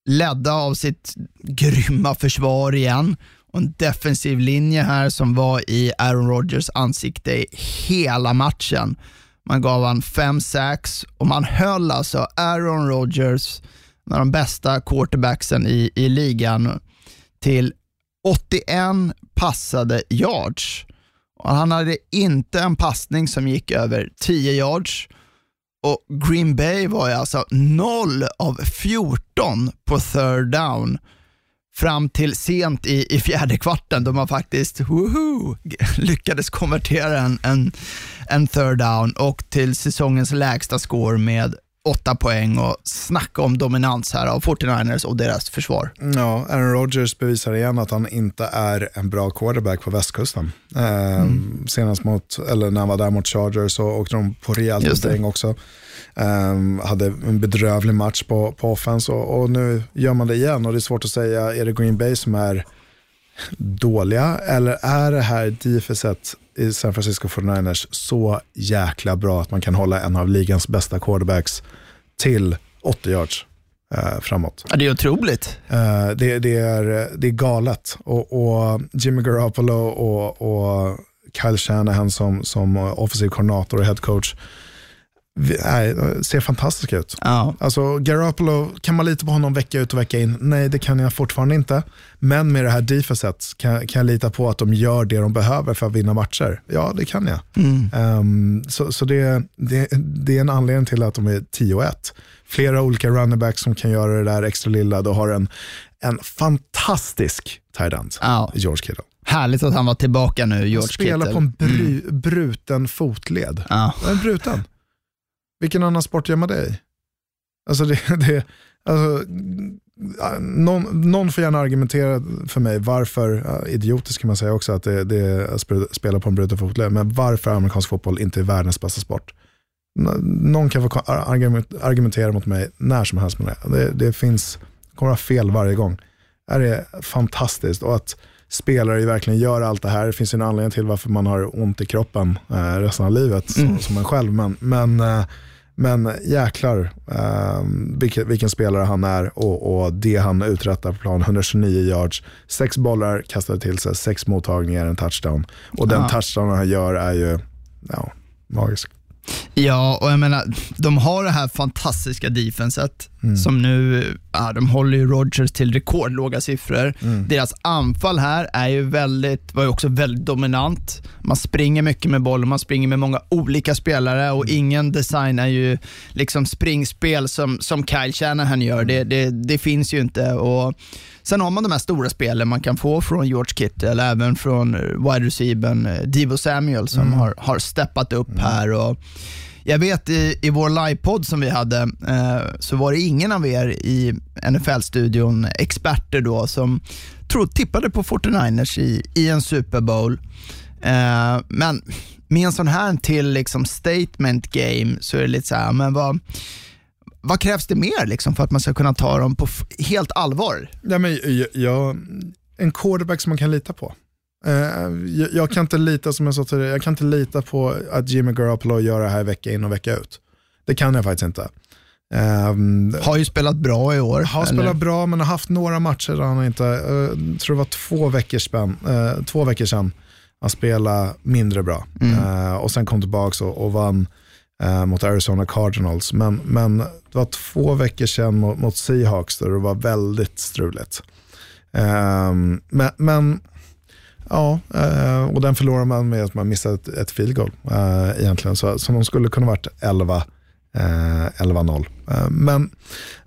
ledda av sitt grymma försvar igen och en defensiv linje här som var i Aaron Rodgers ansikte hela matchen. Man gav han fem sacks och man höll alltså Aaron Rodgers, en av de bästa quarterbacksen i, i ligan, till 81 passade yards. Och han hade inte en passning som gick över 10 yards. Och Green Bay var ju alltså 0 av 14 på third down fram till sent i, i fjärde kvarten då man faktiskt woohoo, lyckades konvertera en, en, en third down och till säsongens lägsta score med åtta poäng och snacka om dominans här av 49ers och deras försvar. Ja, Aaron Rodgers bevisar igen att han inte är en bra quarterback på västkusten. Eh, Senast mot, eller när han var där mot Chargers så åkte de på rejält däng också. Eh, hade en bedrövlig match på, på offense och, och nu gör man det igen och det är svårt att säga, är det Green Bay som är dåliga eller är det här defenset i San Francisco 49ers så jäkla bra att man kan hålla en av ligans bästa quarterbacks till 80 yards eh, framåt. Ja, det är otroligt. Eh, det, det, är, det är galet. Och, och Jimmy Garoppolo och, och Kyle Shanahan som, som offensiv koordinator och head coach nej, ser fantastiska ut. Ja. Alltså Garoppolo, kan man lita på honom vecka ut och vecka in? Nej, det kan jag fortfarande inte. Men med det här defenset kan, kan jag lita på att de gör det de behöver för att vinna matcher? Ja, det kan jag. Ehm, så så det, det, det är en anledning till att de är 10-1. Flera olika running backs som kan göra det där extra lilla. Du har en, en fantastisk tight end, Ja. George Kittle. Härligt att han var tillbaka nu, George Spelar Kittle. på en bry, bruten fotled. Ja. Den är bruten. Vilken annan sport gör man det i? Alltså det, det, alltså, någon, någon får gärna argumentera för mig varför, idiotiskt kan man säga också att det, det är att spela på en bruten fotled, men varför amerikansk fotboll inte är världens bästa sport. Någon kan få argumentera mot mig när som helst med det. Det, det finns, kommer ha fel varje gång. Det här är fantastiskt och att spelare verkligen gör allt det här. Det finns ju en anledning till varför man har ont i kroppen eh, resten av livet som, som en själv. Men, men, eh, men jäklar eh, vilken, vilken spelare han är och, och det han uträttar på plan. 129 yards, sex bollar kastade till sig, sex mottagningar, en touchdown. Och den Ja. touchdownen han gör är ju ja, magisk. Ja, och jag menar, de har det här fantastiska defenset Mm. som nu, ja, de håller ju Rodgers till rekordlåga siffror. Mm. Deras anfall här är ju väldigt, var ju också väldigt dominant. Man springer mycket med bollen, man springer med många olika spelare och Mm. ingen designar ju liksom springspel som, som Kyle Shanahan gör. Det, det, det finns ju inte. Och Sen har man de här stora spelen man kan få från George Kittle, även från wide receivern eh, Devo Samuel som har, har steppat upp här. Och jag vet i, i vår livepodd som vi hade eh, så var det ingen av er i NFL-studion, experter då, som tro, tippade på 49ers i, i en Super Bowl. Eh, men med en sån här till liksom statement game så är det lite så här, men vad, vad krävs det mer liksom för att man ska kunna ta dem på helt allvar? Ja, men jag, jag, en quarterback som man kan lita på. Eh, jag, jag kan inte lita som jag sa tidigare, jag kan inte lita på att Jimmy Garoppolo gör det här vecka in och vecka ut. Det kan jag faktiskt inte. Um, Har ju spelat bra i år. har eller? spelat bra men har haft några matcher där han inte, uh, tror det var två veckor, spänn, eh, två veckor sedan, han spelade mindre bra. Eh, och sen kom tillbaka och, och vann eh, mot Arizona Cardinals. Men, men det var två veckor sedan mot, mot Seahawks där det var väldigt struligt. Ehm, men, men ja, eh, och den förlorar man med att man missade ett, ett field goal eh, egentligen. Så, så de skulle kunna varit 11 eh, 11-0. Eh, Men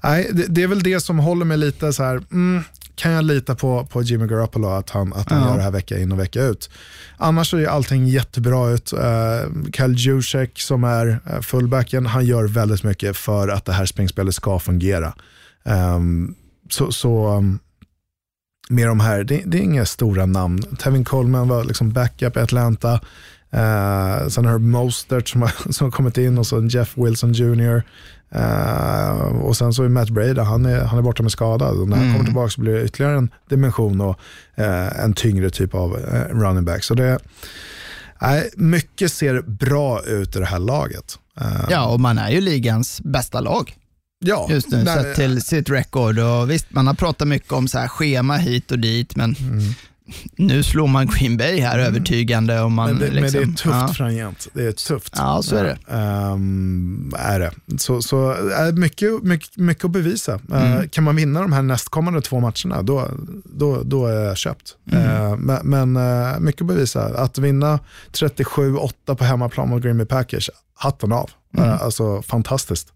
nej, det, det är väl det som håller mig lite så här, mm, kan jag lita på, på Jimmy Garoppolo att han, att han Ja. gör det här vecka in och vecka ut. Annars ser allting jättebra ut. Uh, Kyle Juszek som är fullbacken, han gör väldigt mycket för att det här springspelet ska fungera. Ehm, så så um, med de här, det, det är inga stora namn. Tevin Coleman var liksom backup i Atlanta. Uh, sen har du Mostert som har, som har kommit in och så Jeff Wilson Jr. Uh, och sen så är Matt Breda, han är, han är borta med skada. Och när han kommer tillbaka så blir det ytterligare en dimension och eh, en tyngre typ av eh, running back. Så det, nej, mycket ser bra ut i det här laget. Eh, Ja, och man är ju ligans bästa lag ja, just nu, nej, sett till sitt record. Och visst, man har pratat mycket om så här schema hit och dit, men Mm. nu slår man Green Bay här övertygande. Och man, Men det, men det är liksom, tufft ja. framgent. Det är tufft. Ja, så är det. Ehm, är det. Så, så är mycket, mycket, mycket att bevisa. Mm. Eh, kan man vinna de här nästkommande två matcherna, då, då, då är jag köpt. Mm. Eh, men men eh, mycket att bevisa. Att vinna 37-8 på hemmaplan mot Green Bay Packers, hatten av. Mm. Eh, alltså fantastiskt.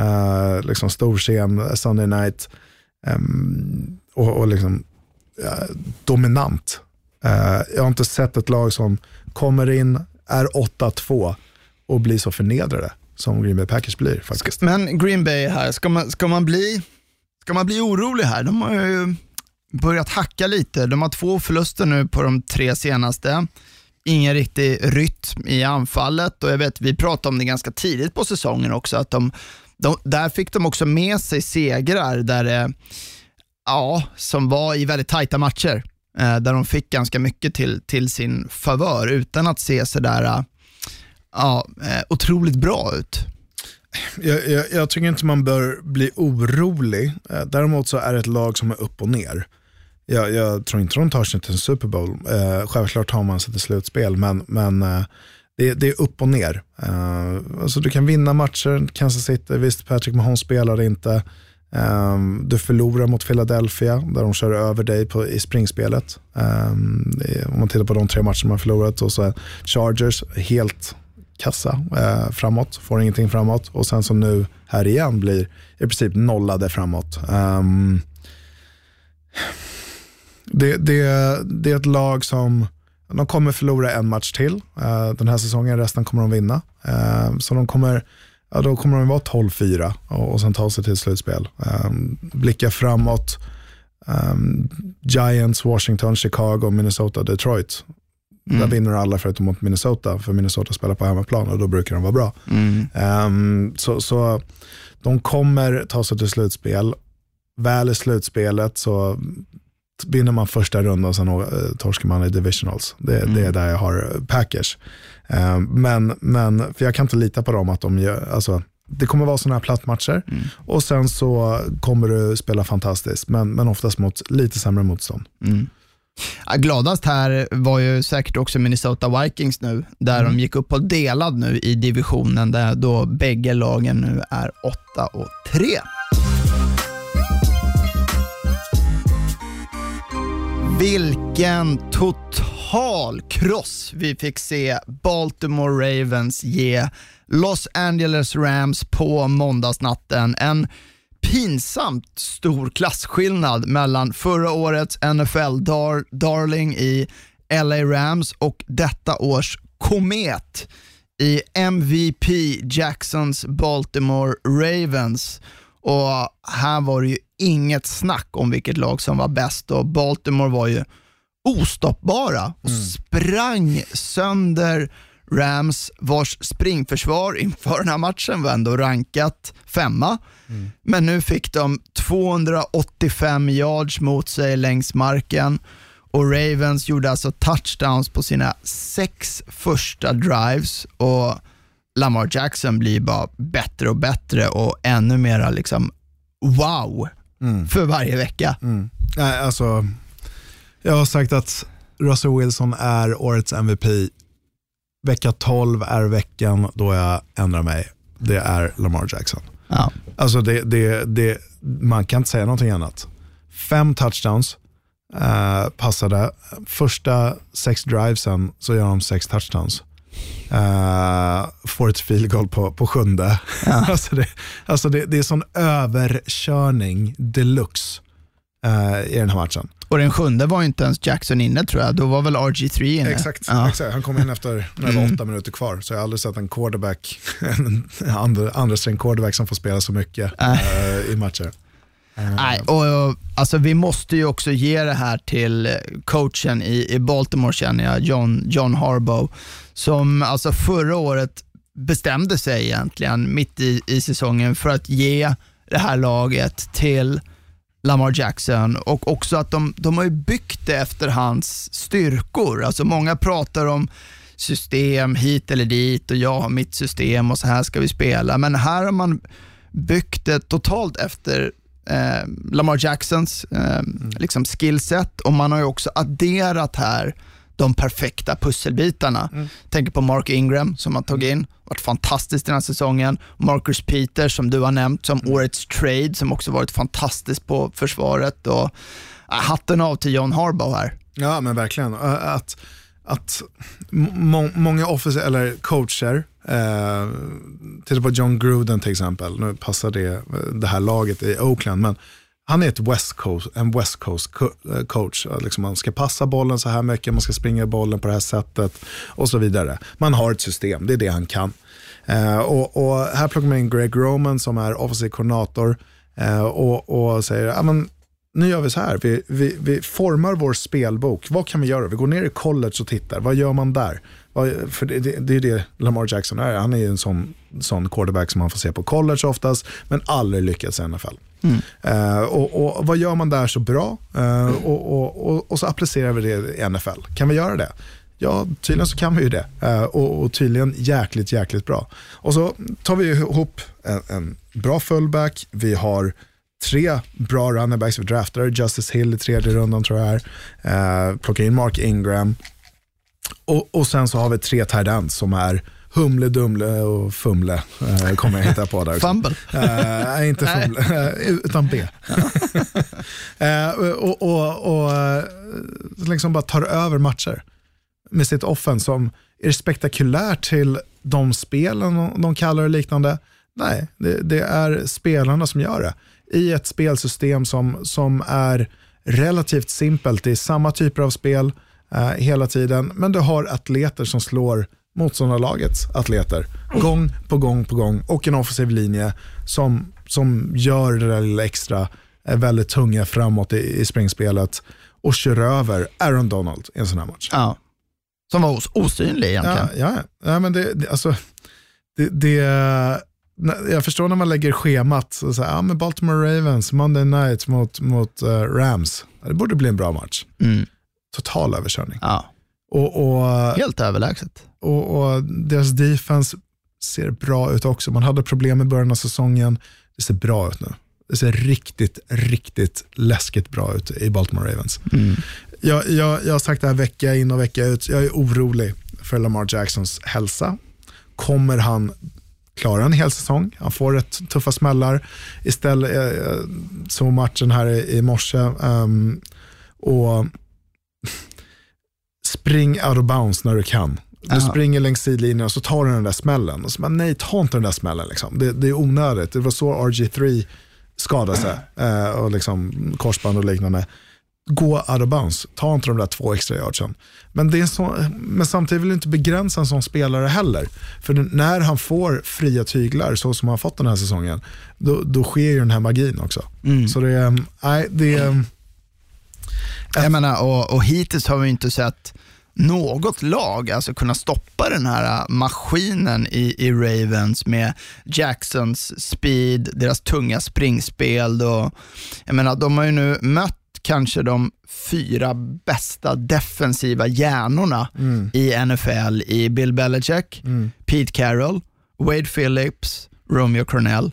Uh, liksom stor scen, Sunday night. Ehm, och, och liksom eh, dominant. Eh, jag har inte sett ett lag som kommer in, är 8-2 och blir så förnedrade som Green Bay Packers blir faktiskt. Men Green Bay här, ska man, ska, man bli, ska man bli orolig här? De har ju börjat hacka lite. De har två förluster nu på de tre senaste. Ingen riktig rytm i anfallet och jag vet, vi pratade om det ganska tidigt på säsongen också, att de, de, där fick de också med sig segrar där det, ja, som var i väldigt tajta matcher, eh, där de fick ganska mycket till, till sin favör utan att se sådär eh, ja, eh, otroligt bra ut. Jag, jag, jag tycker inte man bör bli orolig. Eh, Däremot så är det ett lag som är upp och ner. Jag, jag tror inte de tar sig till en Super Bowl. Eh, självklart har man sig till slutspel, men, men eh, det, det är upp och ner. Uh, alltså du kan vinna matcher, Kansas City, visst Patrick Mahomes spelar inte. Um, du förlorar mot Philadelphia där de kör över dig på, i springspelet. Um, om man tittar på de tre matcher man förlorat. Och så är Chargers helt kassa eh, framåt, får ingenting framåt. Och sen som nu här igen blir i princip nollade framåt. Um, det, det, det är ett lag som de kommer förlora en match till eh, den här säsongen, resten kommer de vinna. Eh, så de kommer, ja, då kommer de vara 12-4 och, och sen ta sig till slutspel. Eh, blicka framåt, Giants, Washington, Chicago, Minnesota, Detroit. Där vinner alla förutom mot Minnesota, för Minnesota spelar på hemmaplan och då brukar de vara bra. Ehm, så, så de kommer ta sig till slutspel. Väl i slutspelet så vinner man första rundan och sen uh, torskar man i divisionals. Det, det är där jag har eh, Packers. Ehm, men, men, för jag kan inte lita på dem att de gör, alltså, det kommer vara sådana här plattmatcher och sen så kommer du spela fantastiskt, men, men oftast mot lite sämre motstånd. Ja, gladast här var ju säkert också Minnesota Vikings nu, där de gick upp på delad nu i divisionen, där då bägge lagen nu är 8 och 3. Vilken total kross vi fick se Baltimore Ravens ge Los Angeles Rams på måndagsnatten. En pinsamt stor klasskillnad mellan förra årets NFL-darling i LA Rams och detta års komet i MVP Jacksons Baltimore Ravens. Och här var det ju inget snack om vilket lag som var bäst och Baltimore var ju ostoppbara och sprang sönder Rams vars springförsvar inför den här matchen var ändå rankat femma. Men nu fick de 285 yards mot sig längs marken och Ravens gjorde alltså touchdowns på sina sex första drives och Lamar Jackson blir bara bättre och bättre och ännu mera liksom wow för varje vecka. Nej, alltså, jag har sagt att Russell Wilson är årets MVP. Vecka 12 är veckan då jag ändrar mig. Det är Lamar Jackson. Ja. Alltså det, det, det, man kan inte säga någonting annat. Fem touchdowns eh, passade. Första sex drivesen så gör de sex touchdowns. Eh, får ett field goal på, på sjunde. alltså det, alltså det, det är sån överkörning deluxe. eh, i den här matchen. Och den sjunde var ju inte ens Jackson inne tror jag, då var väl RG3 inne. Exakt, Ja. exakt. han kom in efter när det var åtta minuter kvar, så jag har aldrig sett en quarterback, en andra, andra quarterback som får spela så mycket eh, i matcher. Nej, och, och, alltså, vi måste ju också ge det här till coachen i, i Baltimore känner jag, John, John Harbaugh, som alltså förra året bestämde sig egentligen mitt i, i säsongen för att ge det här laget till Lamar Jackson och också att de, de har ju byggt det efter hans styrkor. Alltså många pratar om system hit eller dit och jag har mitt system och så här ska vi spela. Men här har man byggt det totalt efter eh, Lamar Jacksons eh, liksom skillset och man har ju också adderat här de perfekta pusselbitarna. Tänker på Mark Ingram som man tagit in, varit fantastiskt den här säsongen. Marcus Peters som du har nämnt som årets trade som också varit fantastiskt på försvaret. Och, äh, hatten av till John Harbaugh här. Ja, men verkligen. Att, att må, många officer, eller coacher, eh, titta på John Gruden till exempel, nu passar det, eh, det här laget i Oakland, men han är ett West Coast, en West Coast co- eh, coach. Liksom man ska passa bollen så här mycket, man ska springa bollen på det här sättet och så vidare. Man har ett system, det är det han kan. Eh, och, och här plockar man in Greg Roman som är offensiv koordinator eh, och, och säger, ja, men, nu gör vi så här, vi, vi, vi formar vår spelbok. Vad kan vi göra? Vi går ner i college och tittar. Vad gör man där? För det, det, det är det Lamar Jackson är. Han är ju en sån, sån quarterback som man får se på college oftast, men aldrig lyckats i NFL. Eh, och, och Vad gör man där så bra? Eh, och, och, och, så applicerar vi det i NFL. Kan vi göra det? Ja, tydligen så kan vi ju det. Och, och tydligen jäkligt, jäkligt bra. Och så tar vi ihop en, en bra fullback. Vi har tre bra running backs. Vi draftar Justice Hill i tredje rundan tror jag är. Eh, plockar in Mark Ingram. Och, och sen så har vi tre tight som är Humle, Dumle och Fumle. Eh, kommer jag hitta på där. Fumble. Eh, inte. Fumle, eh, utan B. eh, och och, och eh, liksom bara tar över matcher med sitt offen som är spektakulärt till de spelen de kallar det liknande. Nej, det, det är spelarna som gör det. I ett spelsystem som, som är relativt simpelt. Det är samma typer av spel eh, hela tiden, men du har atleter som slår motståndarlagets atleter gång på gång på gång och en offensiv linje som, som gör det där lilla extra eh, väldigt tunga framåt i, i springspelet och kör över Aaron Donald i en sån här match. Ja. Som var os- osynlig egentligen. Ja, ja. ja men det, det, alltså, det, det, jag förstår när man lägger schemat, så så här, ja, men Baltimore Ravens, Monday night mot, mot eh, Rams. Det borde bli en bra match. Mm. Total överkörning. Ja. Och, och, Helt överlägset. och, och deras defense ser bra ut också. Man hade problem i början av säsongen. Det ser bra ut nu. Det ser riktigt, riktigt läskigt bra ut i Baltimore Ravens. Jag, jag, jag har sagt det här vecka in och vecka ut. Jag är orolig för Lamar Jacksons hälsa. Kommer han klara en hel säsong? Han får rätt tuffa smällar. Istället eh, så matchen här i, i morse ehm, och spring out of bounds när du kan. Du Ja. springer längs sidlinjen och så tar du den där smällen. Och så bara, nej, ta inte den där smällen. Liksom. Det, det är onödigt. Det var så RG3 skadade sig. Eh, och liksom korsband och liknande. Gå out of bounds. Ta inte de där två extra yardsen. Men, det är så, men samtidigt vill du inte begränsa en sån spelare heller. För när han får fria tyglar, så som han har fått den här säsongen, då, då sker ju den här magin också. Så det är, nej, det är, Jag menar, och, och hittills har vi inte sett något lag alltså kunna stoppa den här äh, maskinen i, i Ravens med Jacksons speed, deras tunga springspel. Och, jag menar, de har ju nu mött kanske de fyra bästa defensiva hjärnorna i NFL i Bill Belichick, Pete Carroll, Wade Phillips, Romeo Cornell.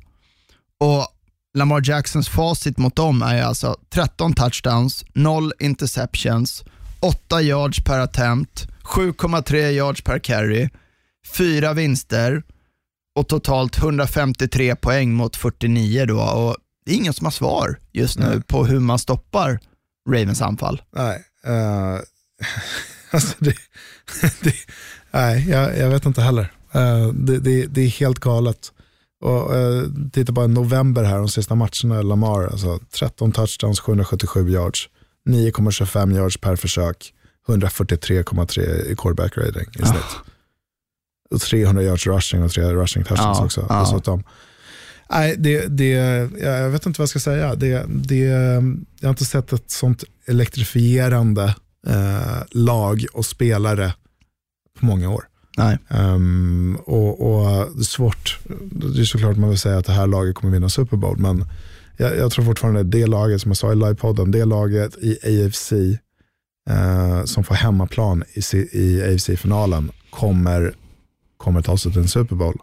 Och Lamar Jacksons facit mot dem är alltså 13 touchdowns, 0 interceptions, 8 yards per attempt, 7,3 yards per carry, 4 vinster och totalt 153 poäng mot 49 då. Och det är ingen som har svar just nu på hur man stoppar Ravens anfall. nej. eh, alltså det, det, nej, jag, jag vet inte heller. Eh, det, det, det är helt galet. Och, eh, titta på november här, de sista matcherna, Lamar, alltså 13 touchdowns, 777 yards, 9,25 yards per försök, 143,3 i quarterback rating i snitt. Och 300 yards rushing och 3 rushing touchdowns Ja, också. ja. Dessutom. Nej, det, det, jag vet inte vad jag ska säga. Det, det, jag har inte sett ett sånt elektrifierande eh, lag och spelare på många år. Nej. Ehm, och, och det är svårt, det är såklart man vill säga att det här laget kommer vinna Super Bowl, men jag, jag tror fortfarande det laget, som jag sa i livepodden, det laget i AFC eh, som får hemmaplan i, i AFC-finalen kommer, kommer ta sig till en Super Bowl.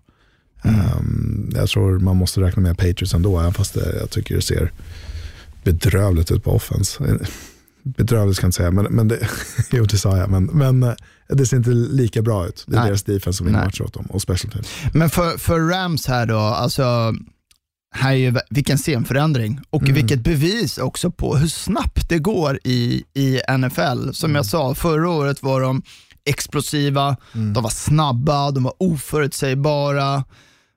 Ehm, jag tror man måste räkna med Patriots ändå, även fast det, jag tycker det ser bedrövligt ut på offense. Bedrövligt kan jag inte säga, men, men det, jo det sa jag, men, men eh, det ser inte lika bra ut. Det är Nej. deras defense som vinner matcher åt dem och special teams. Men för, för Rams här då, alltså, här är ju, vilken scenförändring och vilket bevis också på hur snabbt det går i, i NFL. Som jag sa, förra året var de explosiva, de var snabba, de var oförutsägbara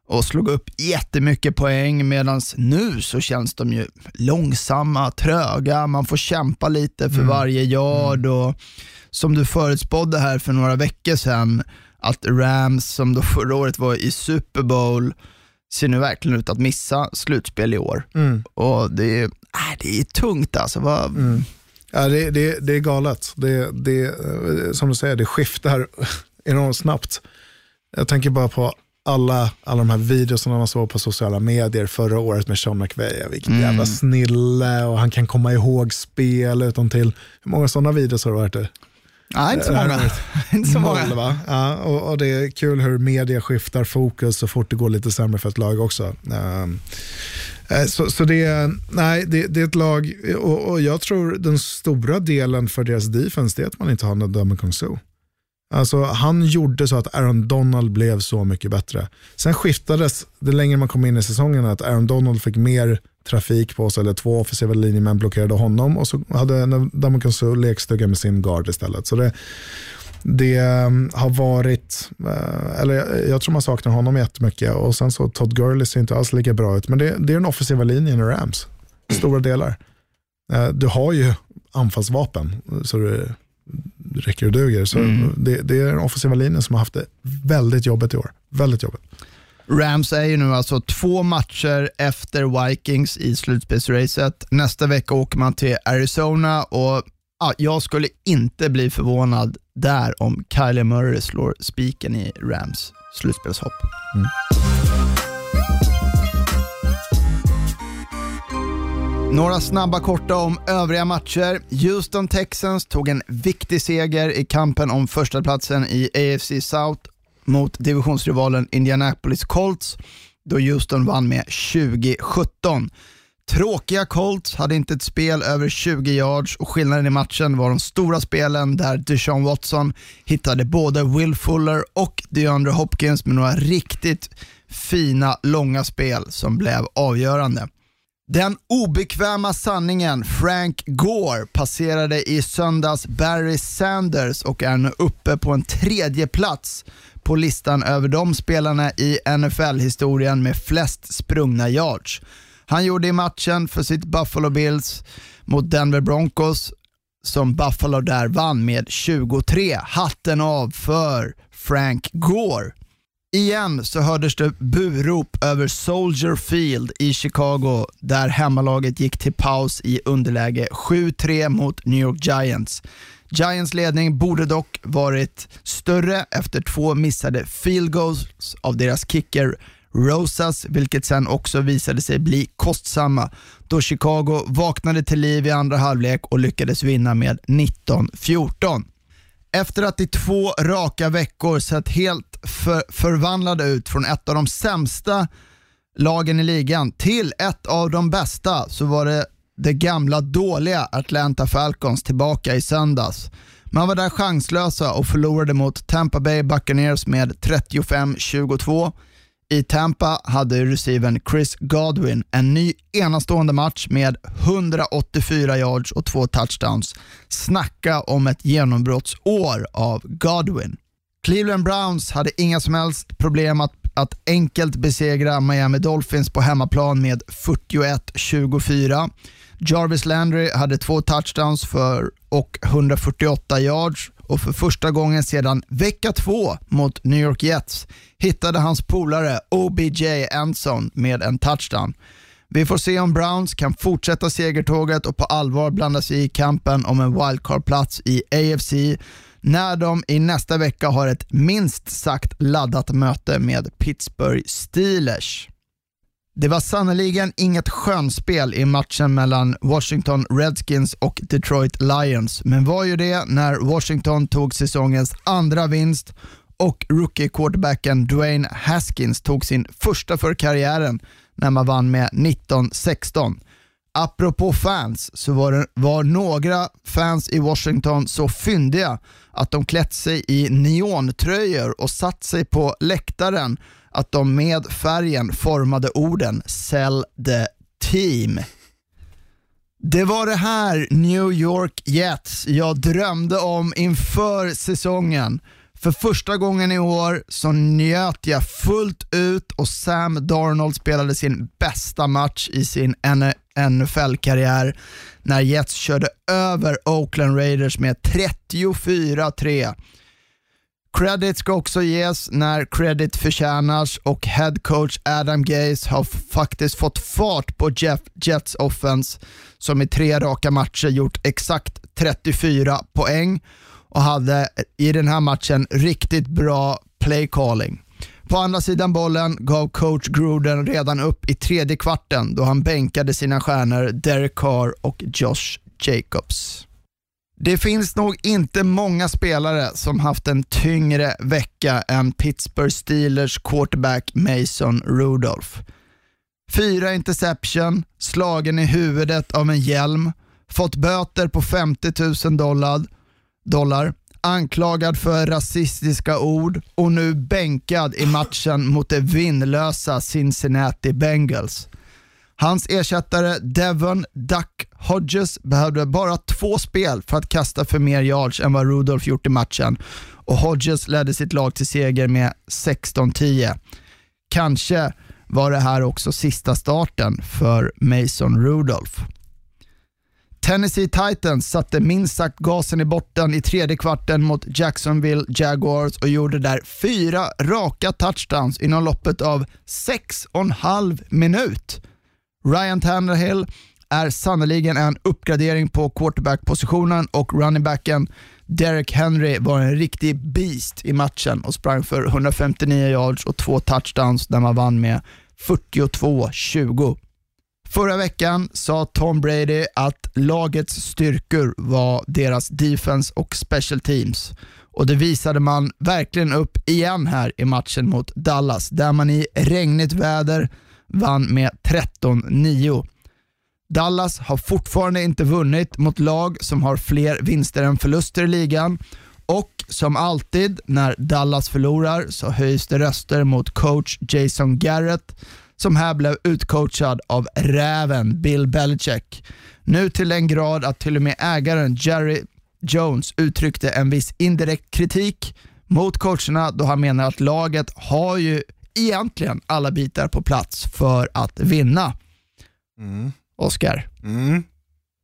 och slog upp jättemycket poäng medan nu så känns de ju långsamma, tröga, man får kämpa lite för varje yard och som du förutspådde här för några veckor sedan att Rams som då förra året var i Super Bowl ser nu verkligen ut att missa slutspel i år. Och det är, äh, det är tungt alltså. Vad, Ja, det, det, det är galet. Det, det, eh, som du säger, det skiftar enormt snabbt. Jag tänker bara på alla, alla de här videorna man såg på sociala medier förra året med Sean McVay. Vilken jävla snille och han kan komma ihåg spel utan till. Hur många sådana videos har det varit? Det? Nej, inte så här många. inte så Noll, många. va? Ja, och, och det är kul hur media skiftar fokus så fort det går lite sämre för ett lag också. Eh, så, så det, är- nej, det, det är ett lag, och, och jag tror den stora delen för deras defense är att man inte har någon Kung Su. Alltså, han gjorde så att Aaron Donald blev så mycket bättre. Sen skiftades det längre man kom in i säsongen att Aaron Donald fick mer trafik på sig, eller två offensiva linjemän blockerade honom och så hade Damon Su lekstuga med sin guard istället. Så det, det um, har varit, eh, eller jag, tror man saknar honom jättemycket och sen så Todd Gurley ser inte alls lika bra ut, men det, det är den offensiva linjen i Rams, stora delar. Eh, du har ju anfallsvapen så du, räcker och duger. Så det, det är den offensiva linjen som har haft det väldigt jobbigt i år. Väldigt jobbigt. Rams är ju nu alltså två matcher efter Vikings i slutspelsracet. Nästa vecka åker man till Arizona och ja, jag skulle inte bli förvånad där om Kyler Murray slår spiken i Rams slutspelshopp. Några snabba korta om övriga matcher. Houston Texans tog en viktig seger i kampen om första platsen i AFC South mot divisionsrivalen Indianapolis Colts då Houston vann med 2017. Tråkiga Colts hade inte ett spel över 20 yards och skillnaden i matchen var de stora spelen där Deshaun Watson hittade både Will Fuller och DeAndre Hopkins med några riktigt fina långa spel som blev avgörande. Den obekväma sanningen Frank Gore passerade i söndags Barry Sanders och är nu uppe på en tredje plats på listan över de spelarna i NFL-historien med flest sprungna yards. Han gjorde i matchen för sitt Buffalo Bills mot Denver Broncos som Buffalo där vann med 23. Hatten av för Frank Gore. Igen så hördes det burop över Soldier Field i Chicago där hemmalaget gick till paus i underläge 7-3 mot New York Giants. Giants ledning borde dock varit större efter två missade field goals av deras kicker Rosas, vilket sen också visade sig bli kostsamma då Chicago vaknade till liv i andra halvlek och lyckades vinna med 19-14. Efter att i två raka veckor sett helt för, förvandlade ut från ett av de sämsta lagen i ligan till ett av de bästa så var det det gamla dåliga Atlanta Falcons tillbaka i söndags. Man var där chanslösa och förlorade mot Tampa Bay Buccaneers med 35-22. I Tampa hade receivern Chris Godwin en ny enastående match med 184 yards och två touchdowns. Snacka om ett genombrottsår av Godwin. Cleveland Browns hade inga som helst problem att, att enkelt besegra Miami Dolphins på hemmaplan med 41-24. Jarvis Landry hade två touchdowns för och 148 yards och för första gången sedan vecka två mot New York Jets hittade hans polare OBJ Enson med en touchdown. Vi får se om Browns kan fortsätta segertåget och på allvar blanda sig i kampen om en wildcard-plats i AFC när de i nästa vecka har ett minst sagt laddat möte med Pittsburgh Steelers. Det var sannoliken inget skönspel i matchen mellan Washington Redskins och Detroit Lions, men var ju det när Washington tog säsongens andra vinst och rookie-quarterbacken Dwayne Haskins tog sin första för karriären när man vann med 19-16. Apropå fans så var, det, var några fans i Washington så fyndiga att de klätt sig i neontröjor och satt sig på läktaren att de med färgen formade orden “Sell the team”. Det var det här New York Jets jag drömde om inför säsongen. För första gången i år så njöt jag fullt ut och Sam Darnold spelade sin bästa match i sin NFL-karriär när Jets körde över Oakland Raiders med 34-3. Credit ska också ges när credit förtjänas och head coach Adam Gaze har faktiskt fått fart på Jeff Jets offense som i tre raka matcher gjort exakt 34 poäng och hade eh, i den här matchen riktigt bra play calling. På andra sidan bollen gav coach Gruden redan upp i tredje kvarten då han bänkade sina stjärnor Derek Carr och Josh Jacobs. Det finns nog inte många spelare som haft en tyngre vecka än Pittsburgh Steelers quarterback Mason Rudolph. Fyra interception, slagen i huvudet av en hjälm, fått böter på 50 000 dollar, dollar anklagad för rasistiska ord och nu bänkad i matchen mot det vinnlösa Cincinnati Bengals. Hans ersättare Devon Duck Hodges behövde bara två spel för att kasta för mer yards än vad Rudolph gjort i matchen och Hodges ledde sitt lag till seger med 16-10. Kanske var det här också sista starten för Mason Rudolph. Tennessee Titans satte minst sagt gasen i botten i tredje kvarten mot Jacksonville Jaguars och gjorde där fyra raka touchdowns inom loppet av sex och en halv minut. Ryan Tannehill är sannoliken en uppgradering på quarterback-positionen och runningbacken Derek Henry var en riktig beast i matchen och sprang för 159 yards och två touchdowns där man vann med 42-20. Förra veckan sa Tom Brady att lagets styrkor var deras defense och special teams. Och Det visade man verkligen upp igen här i matchen mot Dallas, där man i regnigt väder vann med 13-9. Dallas har fortfarande inte vunnit mot lag som har fler vinster än förluster i ligan och som alltid när Dallas förlorar så höjs det röster mot coach Jason Garrett som här blev utcoachad av räven Bill Belichick. Nu till den grad att till och med ägaren Jerry Jones uttryckte en viss indirekt kritik mot coacherna då han menar att laget har ju egentligen alla bitar på plats för att vinna. Mm. Oscar, mm.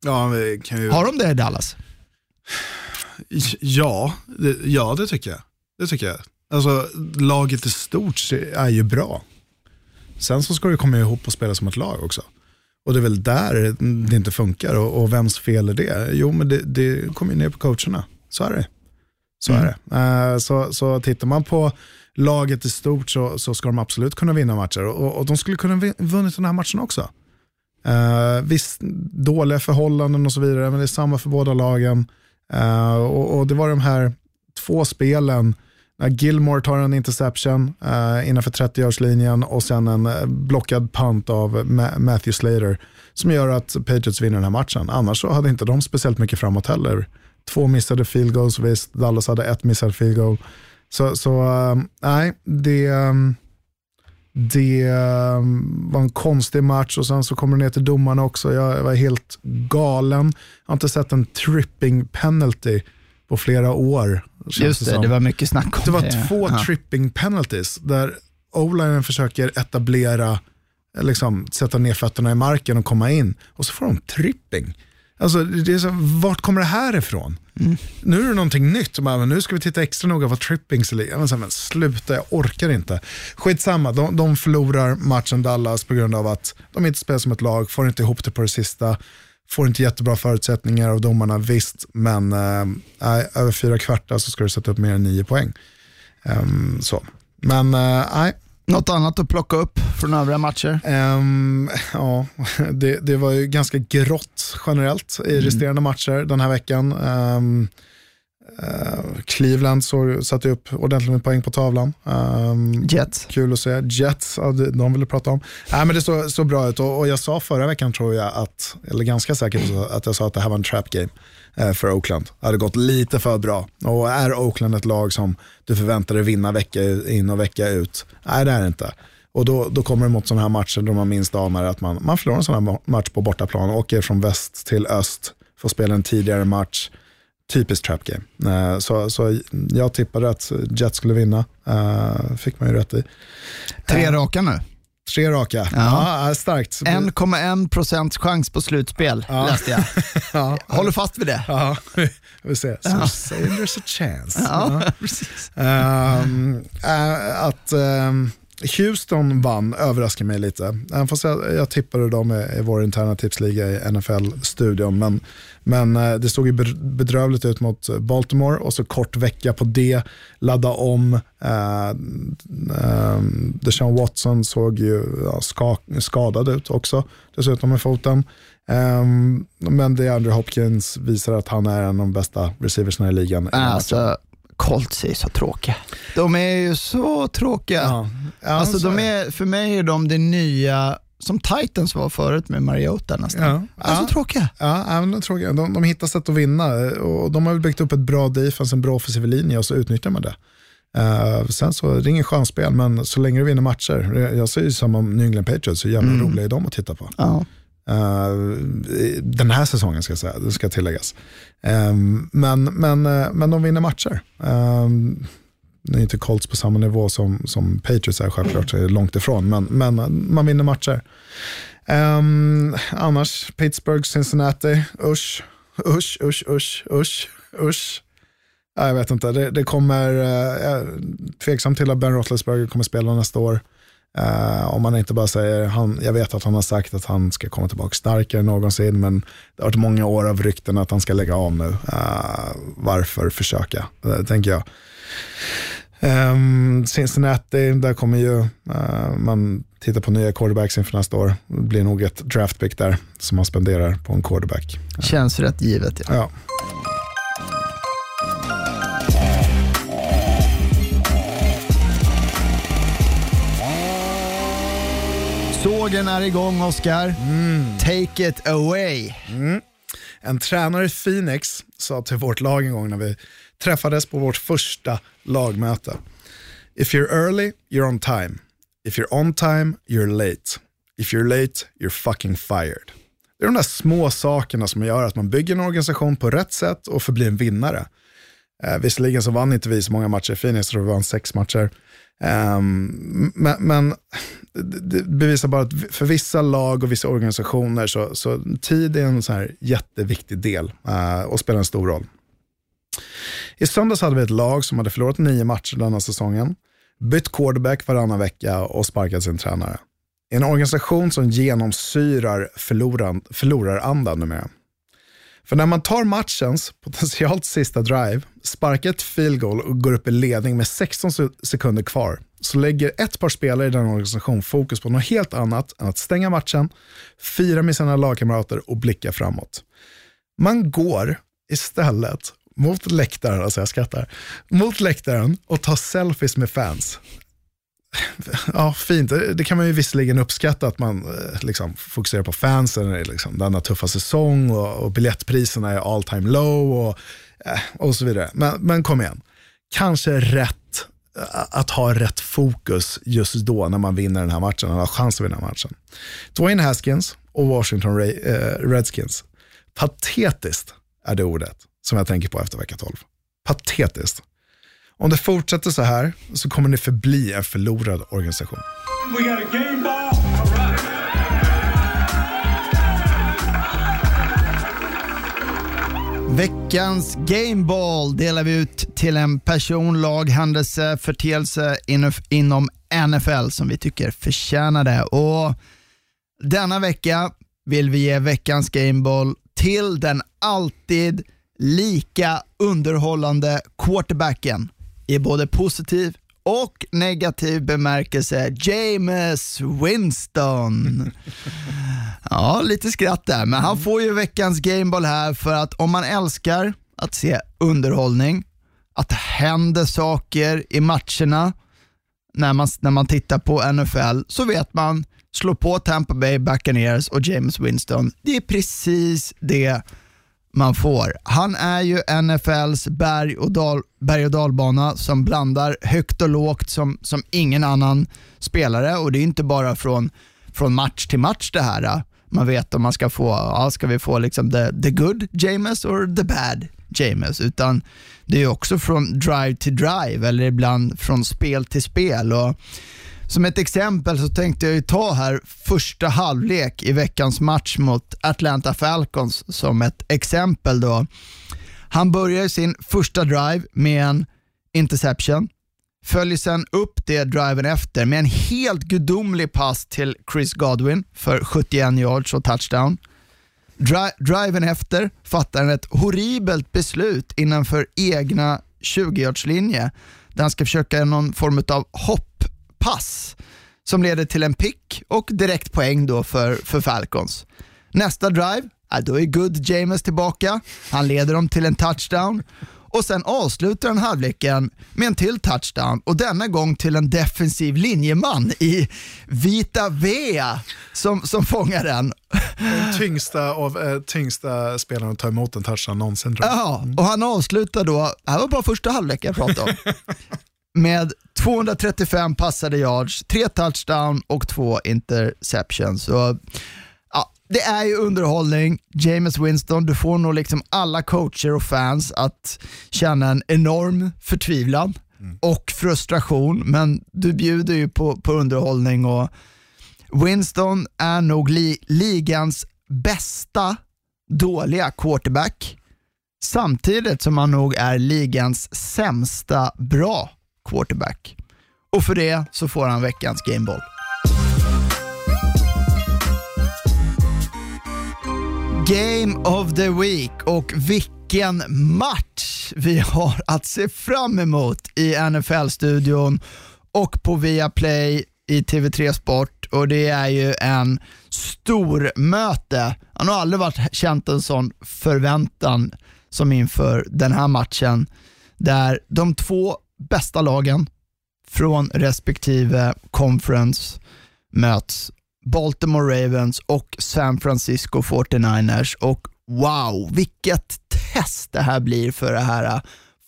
ja, ju... har de det i Dallas? Ja det, ja, det tycker jag. Det tycker jag. Alltså, laget i stort är ju bra. Sen så ska det komma ihop och spela som ett lag också. Och det är väl där det inte funkar och, och vems fel är det? Jo, men det, det kommer ju ner på coacherna. Så är det. Så mm. är det. Uh, så, så tittar man på laget i stort så, så ska de absolut kunna vinna matcher och, och de skulle kunna vunnit den här matchen också. Uh, visst, dåliga förhållanden och så vidare, men det är samma för båda lagen. Uh, och, och, Det var de här två spelen när Gilmore tar en interception uh, innanför 30-årslinjen och sen en blockad punt av Ma Matthew Slater som gör att Patriots vinner den här matchen. Annars så hade inte de speciellt mycket framåt heller. Två missade field goals, visst. Dallas hade ett missat field goal. Så, så uh, nej, det, um, det um, var en konstig match och sen så kommer det ner till domarna också. Jag var helt galen. Jag har inte sett en tripping penalty på flera år. Just det, det, det var mycket snack om det. var det. två ja. tripping penalties där O-linen försöker etablera, liksom, sätta ner fötterna i marken och komma in och så får de tripping. Alltså, det är så, vart kommer det här ifrån? Nu är det någonting nytt, men nu ska vi titta extra noga vad trippings. Men, men sluta, jag orkar inte. Skitsamma, de, de förlorar matchen Dallas på grund av att de inte spelar som ett lag, får inte ihop det på det sista, får inte jättebra förutsättningar av domarna, visst, men äh, över fyra kvartar så ska du sätta upp mer än nio poäng. Ehm, så. Men eh, nej, Något annat att plocka upp från övriga matcher? Ehm, ja, det, det var ju ganska grått generellt i resterande matcher den här veckan. Ehm, eh, Cleveland så, satte upp ordentligt med poäng på tavlan. Ehm, Jets. Kul att se. Jets, ja, de ville prata om. Nej, men det såg så bra ut och, och jag sa förra veckan tror jag, att, eller ganska säkert att jag sa att det här var en trap game för Oakland. Det hade gått lite för bra. Och är Oakland ett lag som du förväntar dig vinna vecka in och vecka ut? Nej, det är det inte. Och då, då kommer det mot sådana här matcher då man minst anar att man, man förlorar en sån här ma- match på bortaplan, åker från väst till öst, får spela en tidigare match. Typiskt trap game. Eh, Så, så jag tippade att Jets skulle vinna. Eh, Fick man ju rätt i. Tre raka nu. Tre raka. Ja. starkt. 1,1 procents chans på slutspel läste jag. Ja. Håller fast vid det. Ja, vi får se. So say there's a chance. Ja, precis. Ehm, äh, att ehm, Houston vann överraskar mig lite. Även fast jag, jag tippade dem i, i vår interna tipsliga i NFL-studion. Men, men eh, det såg ju bedrövligt ut mot Baltimore och så kort vecka på det. Ladda om. Uh, Deshaun Watson såg ju ja, ska, skadad ut också, dessutom med foten. Ehm, men det Andrew Hopkins visar att han är en av de bästa receiversna i ligan. Alltså, Colts är så tråkiga. De är ju så tråkiga. Ja. Alltså, så de är, för mig är de det nya, som Titans var förut med Mariota nästan. Ja. Alltså Ja. tråkiga. Ja, de, tråkiga. De, de hittar sätt att vinna och de har väl byggt upp ett bra defense, en bra offensiv linje och så utnyttjar man det. Eh, sen så är det ingen chanspel, men så länge du vinner matcher, jag- säger ju samma om New England Patriots, så jävla roliga är de att titta på. Ja. Eh, den här säsongen ska jag säga, det ska tilläggas. Eh, men, men, eh, men de vinner matcher. Nu är inte Colts på samma nivå som, som Patriots är självklart, så är det långt ifrån, men, men man vinner matcher. Um, annars, Pittsburgh, Cincinnati, usch, usch, usch, usch, usch, usch. Ja, Jag vet inte, det, det kommer, eh, jag är tveksam till att Ben Roethlisberger kommer spela nästa år. Eh, om man inte bara säger, han, jag vet att han har sagt att han ska komma tillbaka starkare än någonsin, men det har varit många år av rykten att han ska lägga av nu. Eh, varför försöka, uh, tänker jag. Ehm, Cincinnati, där kommer ju eh, man titta på nya quarterbacks inför nästa år. Det blir nog ett draftpick där som man spenderar på en quarterback. Känns rätt givet. Ja. Ja. Sågen är igång Oscar. Take it away. Mm. En tränare i Phoenix sa till vårt lag en gång när vi träffades på vårt första lagmöte. If you're early, you're on time. If you're on time, you're late. If you're late, you're fucking fired. Det är de där små sakerna som gör att man bygger en organisation på rätt sätt och förblir en vinnare. Eh, visserligen så vann inte vi så många matcher i Phoenix, jag tror vi vann sex matcher. Um, men, men det, bevisar bara att för vissa lag och vissa organisationer så, så tid är en så här jätteviktig del uh, och spelar en stor roll. I söndags hade vi ett lag som hade förlorat nio matcher denna säsongen, bytt quarterback varannan vecka och sparkat sin tränare. En organisation som genomsyrar förlorar, förlorarandan numera. För när man tar matchens potentiellt sista drive, sparkar ett field goal och går upp i ledning med 16 sekunder kvar, så lägger ett par spelare i den organisation fokus på något helt annat än att stänga matchen, fira med sina lagkamrater och blicka framåt. Man går istället mot läktaren, alltså jag skrattar, mot läktaren och tar selfies med fans. Ja, fint. Det kan man ju visserligen uppskatta att man eh, liksom, fokuserar på fansen, liksom denna tuffa säsong och, och biljettpriserna är all time low och, eh, och så vidare. Men, men kom igen, kanske rätt eh, att ha rätt fokus just då när man vinner den här matchen, eller har chans att vinna matchen. Dwayne Haskins och Washington Ray, eh, Redskins. Patetiskt är det ordet som jag tänker på efter vecka 12. Patetiskt. Om det fortsätter så här så kommer ni förbli en förlorad organisation. We got a game ball. All right. Veckans Gameball delar vi ut till en person, lag, händelse, förteelse inom NFL som vi tycker förtjänar det. Och denna vecka vill vi ge veckans Gameball till den alltid lika underhållande quarterbacken i både positiv och negativ bemärkelse, James Winston. Ja, lite skratt där, men han får ju veckans Gameball här för att om man älskar att se underhållning, att det händer saker i matcherna när man, när man tittar på NFL, så vet man, slå på Tampa Bay Buccaneers och James Winston. Det är precis det man får. Han är ju NFLs berg och, dal, berg och dalbana som blandar högt och lågt som, som ingen annan spelare och det är inte bara från, från match till match det här. Äh. Man vet om man ska få, ja, ska vi få liksom the, the good James or the bad James, utan det är också från drive till drive eller ibland från spel till spel. Och som ett exempel så tänkte jag ju ta här första halvlek i veckans match mot Atlanta Falcons som ett exempel. då. Han börjar sin första drive med en interception, följer sen upp det driven efter med en helt gudomlig pass till Chris Godwin för 71 yards och touchdown. Dri driven efter fattar han ett horribelt beslut innanför egna 20-yardslinje där han ska försöka någon form av hopp hopppass som leder till en pick och direkt poäng då för, för Falcons. Nästa drive, ja, då är Good James tillbaka. Han leder dem till en touchdown och sen avslutar han halvleken med en till touchdown och denna gång till en defensiv linjeman i vita V som, som fångar den. Den tyngsta av eh, tyngsta spelarna att ta emot en touchdown någonsin. Tror jag. Ja, och han avslutar då, det här var bara första halvleken jag pratade om, med 235 passade yards, tre touchdown och två interceptions. Så, ja, det är ju underhållning. James Winston, du får nog liksom alla coacher och fans att känna en enorm förtvivlan och frustration, men du bjuder ju på, på underhållning och Winston är nog li, ligans bästa dåliga quarterback samtidigt som han nog är ligans sämsta bra quarterback. Och för det så får han veckans gameball. Game of the Week och vilken match vi har att se fram emot i NFL-studion och på Viaplay i TV3 Sport och det är ju en stor möte. Han har aldrig varit känt en sån förväntan som inför den här matchen där de två bästa lagen från respektive conference möts. Baltimore Ravens och San Francisco 49ers och wow, vilket test det här blir för det här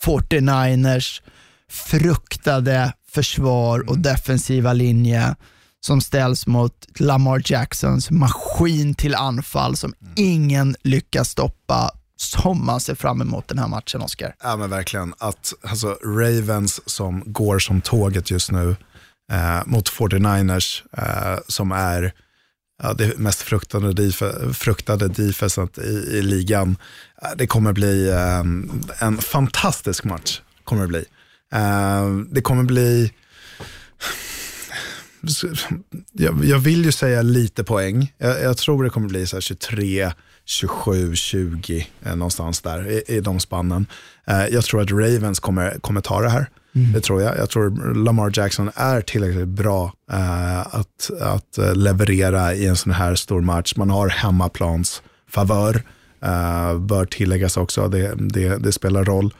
49ers fruktade försvar och defensiva linje som ställs mot Lamar Jacksons maskin till anfall som ingen lyckas stoppa som man ser fram emot den här matchen, Oscar. Ja men verkligen. Att, alltså, Ravens som går som tåget just nu eh, mot 49ers eh, som är ja, det mest fruktade, def fruktade defenset i, i ligan. Eh, det kommer bli eh, en fantastisk match. Kommer det bli. Eh, det kommer bli jag, jag vill ju säga lite poäng. Jag, jag tror det kommer bli så 23, 27, 20 eh, någonstans där i, i de spannen. Eh, jag tror att Ravens kommer, kommer ta det här. Det tror jag. Jag tror Lamar Jackson är tillräckligt bra eh, att, att eh, leverera i en sån här stor match. Man har hemmaplans favör, eh, bör tilläggas också. Det, det, det spelar roll.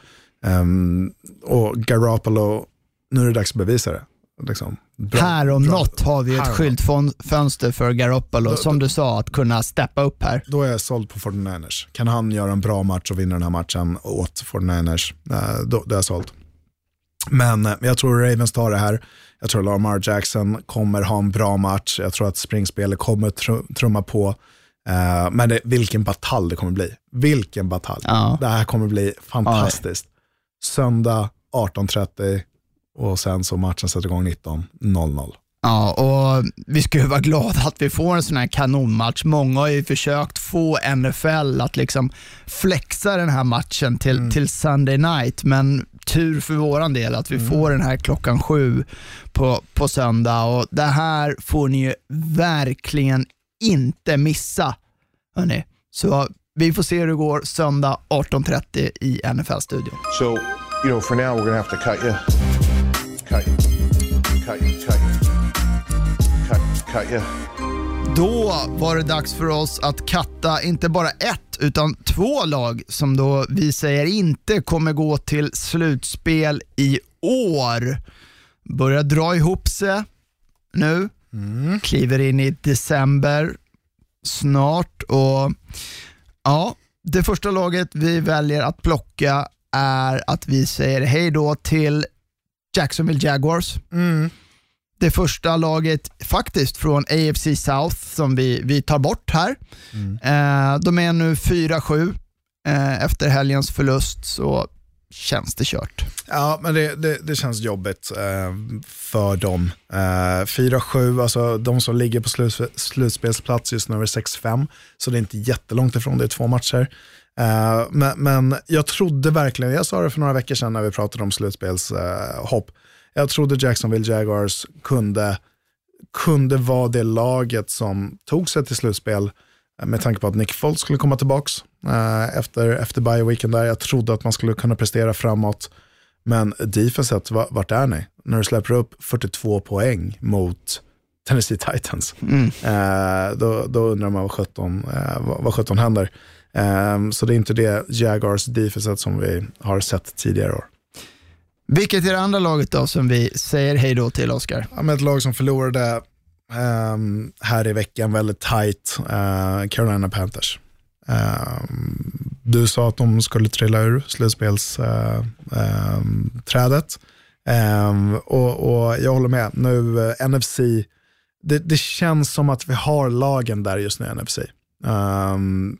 Um, och Garoppolo, nu är det dags att bevisa det. Liksom. Bra, här om bra. något har vi ett Här skyltfönster för Garoppolo, Då- som du sa, att kunna steppa upp här. Då är jag såld på 49ers. Kan han göra en bra match och vinna den här matchen åt 49ers, eh, då, då är jag såld. Men eh, jag tror Ravens tar det här. Jag tror Lamar Jackson kommer ha en bra match. Jag tror att springspelet kommer tr- trumma på. Eh, men det, vilken batalj det kommer bli. Vilken batalj. Ja. Det här kommer bli fantastiskt. Söndag 18.30 och sen så matchen sätter igång 19.00. Ja, och vi ska ju vara glada att vi får en sån här kanonmatch. Många har ju försökt få NFL att liksom flexa den här matchen till, Mm. till Sunday night, men tur för våran del att vi Mm. får den här klockan sju på, på söndag och det här får ni ju verkligen inte missa. Hörni. Så vi får se hur det går söndag 18.30 i NFL-studion. So, you know, for now, we're to have to cut you. You. Cut, cut you. Då var det dags för oss att katta inte bara ett utan två lag som då vi säger inte kommer gå till slutspel i år. Börjar dra ihop sig nu, kliver in i december snart och ja, det första laget vi väljer att plocka är att vi säger hej då till Jacksonville Jaguars det första laget faktiskt från AFC South som vi, vi tar bort här. Eh, de är nu 4-7 eh, efter helgens förlust så känns det kört. Ja, men det, det, det känns jobbigt eh, för dem. Eh, 4-7, alltså de som ligger på slut, slutspelsplats just nu är 6-5, så det är inte jättelångt ifrån, det är två matcher. Eh, men, men jag trodde verkligen, jag sa det för några veckor sedan när vi pratade om slutspelshopp, jag trodde Jacksonville Jaguars kunde, kunde vara det laget som tog sig till slutspel eh, med tanke på att Nick Foles skulle komma tillbaka eh, efter, efter bye weekend där. Jag trodde att man skulle kunna prestera framåt. Men defenset, va- vart är ni? När du släpper upp 42 poäng mot Tennessee Titans, eh, då, då undrar man vad 17, eh, vad, vad 17 händer. Eh, så det är inte det Jaguars defenset som vi har sett tidigare år. Vilket är det andra laget då som vi säger hej då till Oskar? Ja, ett lag som förlorade ehm, här i veckan väldigt tight, eh, Carolina Panthers. Ehm, du sa att de skulle trilla ur slutspelsträdet. Ehm, och, och jag håller med. Nu, eh, NFC, det, det känns som att vi har lagen där just nu NFC. Ehm,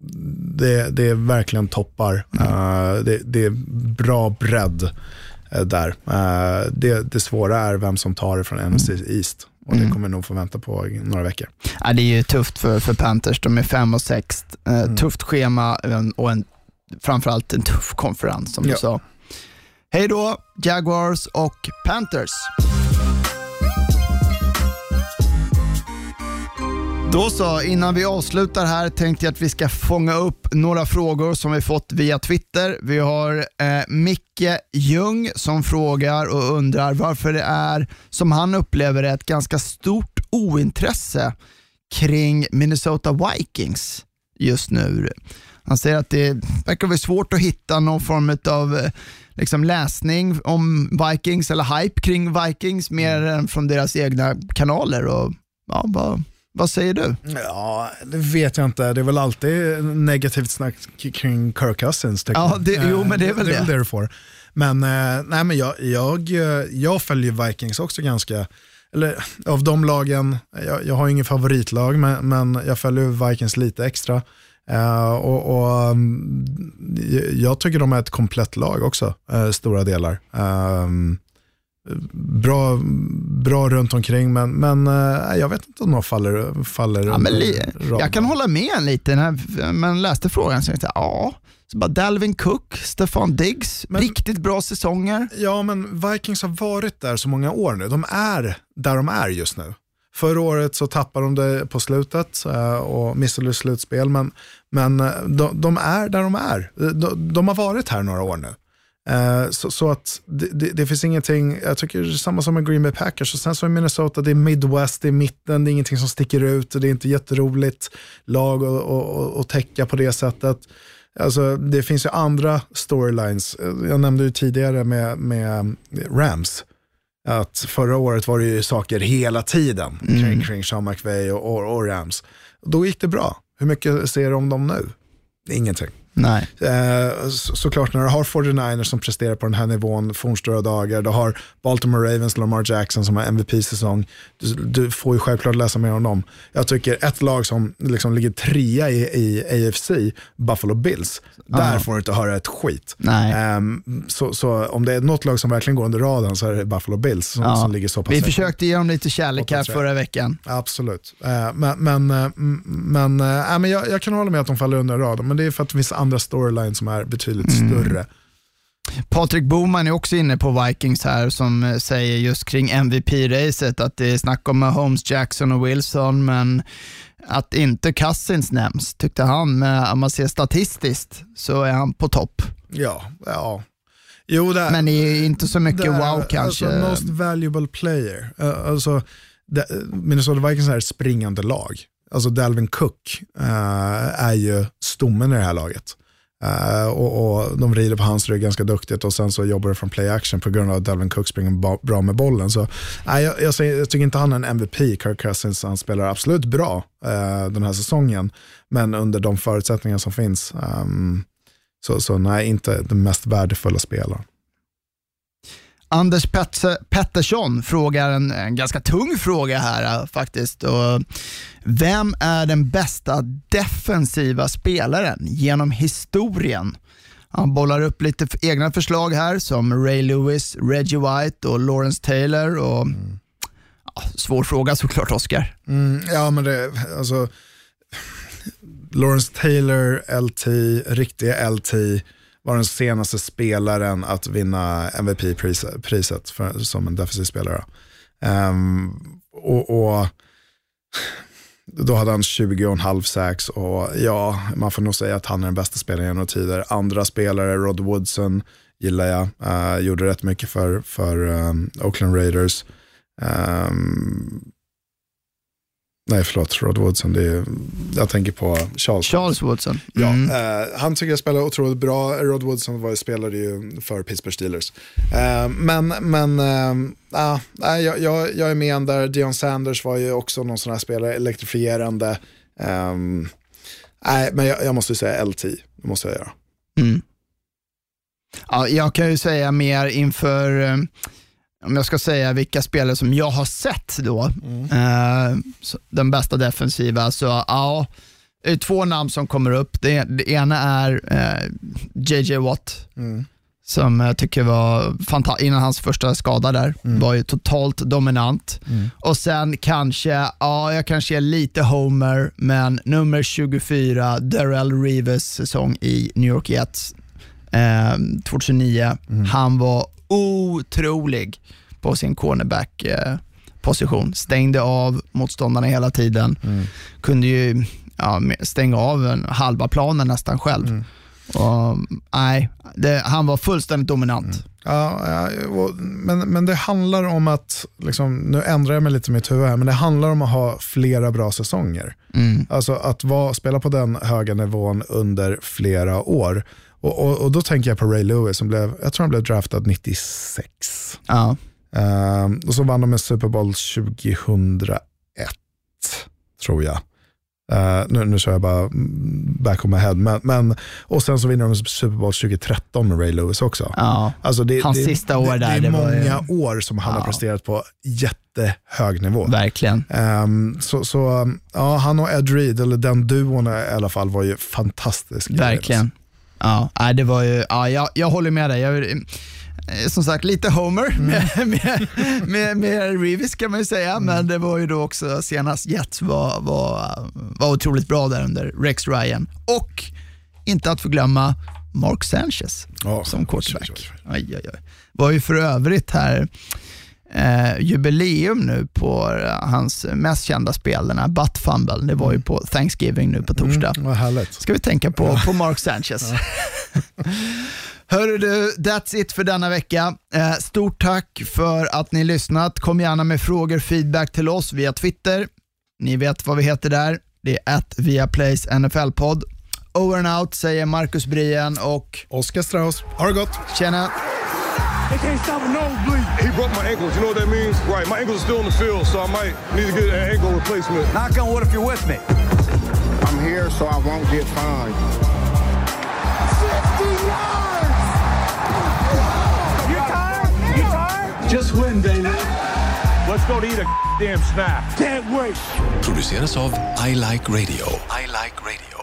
det, det är verkligen toppar. Eh, det, det är bra bredd eh, där. Eh, det, det svåra är vem som tar det från NFC East. Och det kommer vi nog få vänta på några veckor. Ja, det är ju tufft för, för Panthers, de är 5 och 6. Eh, Tufft schema och en, framförallt en tuff konferens som du Ja. sa. Hej då Jaguars och Panthers. Då så, innan vi avslutar här tänkte jag att vi ska fånga upp några frågor som vi fått via Twitter. Vi har eh, Micke Ljung som frågar och undrar varför det är, som han upplever det, ett ganska stort ointresse kring Minnesota Vikings just nu. Han säger att det verkar vara svårt att hitta någon form av eh, liksom läsning om Vikings eller hype kring Vikings mer än från deras egna kanaler. Och, ja, bara vad säger du? Ja, det vet jag inte. Det är väl alltid negativt snack kring Kirk Cousins. Ja, det- jo, Eh, men det är väl det. är det. väl det du får. Men, eh, nej, men jag, jag, eh, jag följer Vikings också ganska, eller av de lagen, jag, jag har ingen favoritlag, men, men jag följer Vikings lite extra. Eh, och, och um, Jag tycker de är ett komplett lag också, eh, stora delar. Um, bra, bra runt omkring, men, men eh, jag vet inte om de faller, faller Ja, men jag kan hålla med en lite, när man läste frågan så tänkte jag, ja, så bara Dalvin Cook, Stefan Diggs, Men- riktigt bra säsonger. Ja, men Vikings har varit där så många år nu. De är där de är just nu. Förra året så tappade de det på slutet eh, och missade slutspel, men, men eh, de, de är där de är. De, de har varit här några år nu. Eh, Så, så att det, det, det finns ingenting, jag tycker det är samma som med Green Bay Packers. Och sen så är Minnesota, det är Midwest, det är mitten, det är ingenting som sticker ut. och Det är inte jätteroligt lag att- att att- täcka på det sättet. Alltså, det finns ju andra storylines. Jag nämnde ju tidigare med, med Rams. Att förra året var det ju saker hela tiden kring, kring Sean McVay och, och, och Rams. Då gick det bra. Hur mycket ser du om dem nu? Ingenting. Nej. Eh, så, såklart när du har 49ers som presterar på den här nivån fornstora dagar, du har Baltimore Ravens, Lamar Jackson som har MVP-säsong. Du, du får ju självklart läsa mer om dem. Jag tycker ett lag som liksom ligger trea i, i AFC, Buffalo Bills, där Ja. får du inte höra ett skit. Nej. Ehm, så, så om det är något lag som verkligen går under radarn så är det Buffalo Bills som, Ja. som ligger så pass Vi försökte ge dem lite kärlek här förra veckan. Absolut. Eh, Men, men, eh, men, eh, äh, men jag, jag kan hålla med att de faller under radarn, men det är för att det finns andra storylines som är betydligt Mm. större. Patrik Boman är också inne på Vikings här som eh, säger just kring MVP-racet att det är snack om Holmes, Jackson och Wilson, men att inte Cousins nämns tyckte han. Men om man ser statistiskt så är han på topp. Ja, ja. Jo, det Men det är inte så mycket det är, wow kanske. Alltså, most valuable player. Eh, alltså, det, Minnesota Vikings är ett springande lag. Alltså Dalvin Cook eh, är ju stommen i det här laget. Uh, och, och De rider på hans rygg ganska duktigt och sen så jobbar det från play action på grund av att Dalvin Cook springer bra med bollen. Så, nej, jag, jag, säger, jag tycker inte han är en MVP, Kirk Cousins. Han spelar absolut bra uh, den här säsongen, men under de förutsättningar som finns. Um, så, så nej, inte den mest värdefulla spelaren. Anders Petse- Pettersson frågar en, en ganska tung fråga här eh, faktiskt. Och vem är den bästa defensiva spelaren genom historien? Han bollar upp lite egna förslag här som Ray Lewis, Reggie White och Lawrence Taylor. Och, ja, svår fråga såklart Oscar. Mm, ja, men det, alltså, Lawrence Taylor, LT, riktiga LT, var den senaste spelaren att vinna MVP-priset för, som en defensiv spelare. Ehm, och, och då hade han 20,5 sacks och ja, man får nog säga att han är den bästa spelaren genom tider. Andra spelare, Rod Woodson gillar jag, Uh, gjorde rätt mycket för, för um, Oakland Raiders. Um, nej, förlåt, Rod Woodson. Det är, jag tänker på Charles. Charles Woodson. Ja, Mm. eh, han tycker jag spelar otroligt bra. Rod Woodson var, spelade ju för Pittsburgh Steelers. Eh, men men eh, nej, jag, jag, jag är med där. Dion Sanders var ju också någon sån här spelare, elektrifierande. Ehm, nej, men jag, jag måste ju säga LT, det måste jag göra. Mm. Ja, jag kan ju säga mer inför, eh, om jag ska säga vilka spelare som jag har sett då, eh, så- den bästa defensiva, så ja, det är två namn som kommer upp. Det, det ena är eh, JJ Watt, som jag tycker var fantastisk, innan hans första skada där, var ju totalt dominant. Och sen kanske, ja jag kanske är lite homer, men nummer 24, Darrell Reeves säsong i New York Jets eh, 2009. Han var otrolig på sin cornerback eh, position. Stängde av motståndarna hela tiden. Kunde ju ja, stänga av en halva planen nästan själv. Och, nej, det, han var fullständigt dominant. Ja, ja, och- men, men det handlar om att, liksom, nu ändrar jag mig lite i mitt huvud här, men det handlar om att ha flera bra säsonger. Alltså att vara, spela på den höga nivån under flera år. Och, och, och då tänker jag på Ray Lewis, som blev, jag tror han blev draftad 96. Ja. Ehm, och så vann de en Super Bowl 2001, tror jag. Eh, nu, nu kör jag bara back on my head. Men, men, och sen så vinner de Super Bowl 2013 med Ray Lewis också. Ja. Alltså det, Hans det, sista år det, där, Det är var ju- många år som han har Ja. presterat på jättehög nivå. Verkligen. Ehm, så så um, ja, han och Ed Reed, eller den duon i alla fall, var ju fantastisk. Verkligen. Ja, nej, det var ju, ja, jag, jag håller med dig. Jag, eh, som sagt, lite homer med, med, med, med Reeves kan man ju säga, men det var ju då också senast Jets var, var, var otroligt bra där under Rex Ryan. Och inte att förglömma Mark Sanchez Ja, som oj, quarterback. oj, aj, aj. Var ju för övrigt här eh, jubileum nu på eh, hans mest kända spel, den här butt fumble. Det var ju på Thanksgiving nu på torsdag Mm, vad härligt. ska vi tänka på, på Mark Sanchez. Hörru du, that's it för denna vecka. Eh, stort tack för att ni lyssnat. Kom gärna med frågor, feedback till oss via Twitter. Ni vet vad vi heter där. Det är att Viaplays NFL-podd. Over and out säger Marcus Brien och Oskar Strauss, ha det gott. tjena. They can't stop a nosebleed. He broke my ankles. You know what that means? Right. My ankles are still in the field, so I might need to get an ankle replacement. Knock on wood if you're with me. I'm here so I won't get fined. 50 yards! You tired? You tired? Just win, baby. Let's go to eat a damn snack. Can't wait. Produceras of. I Like Radio. I Like Radio.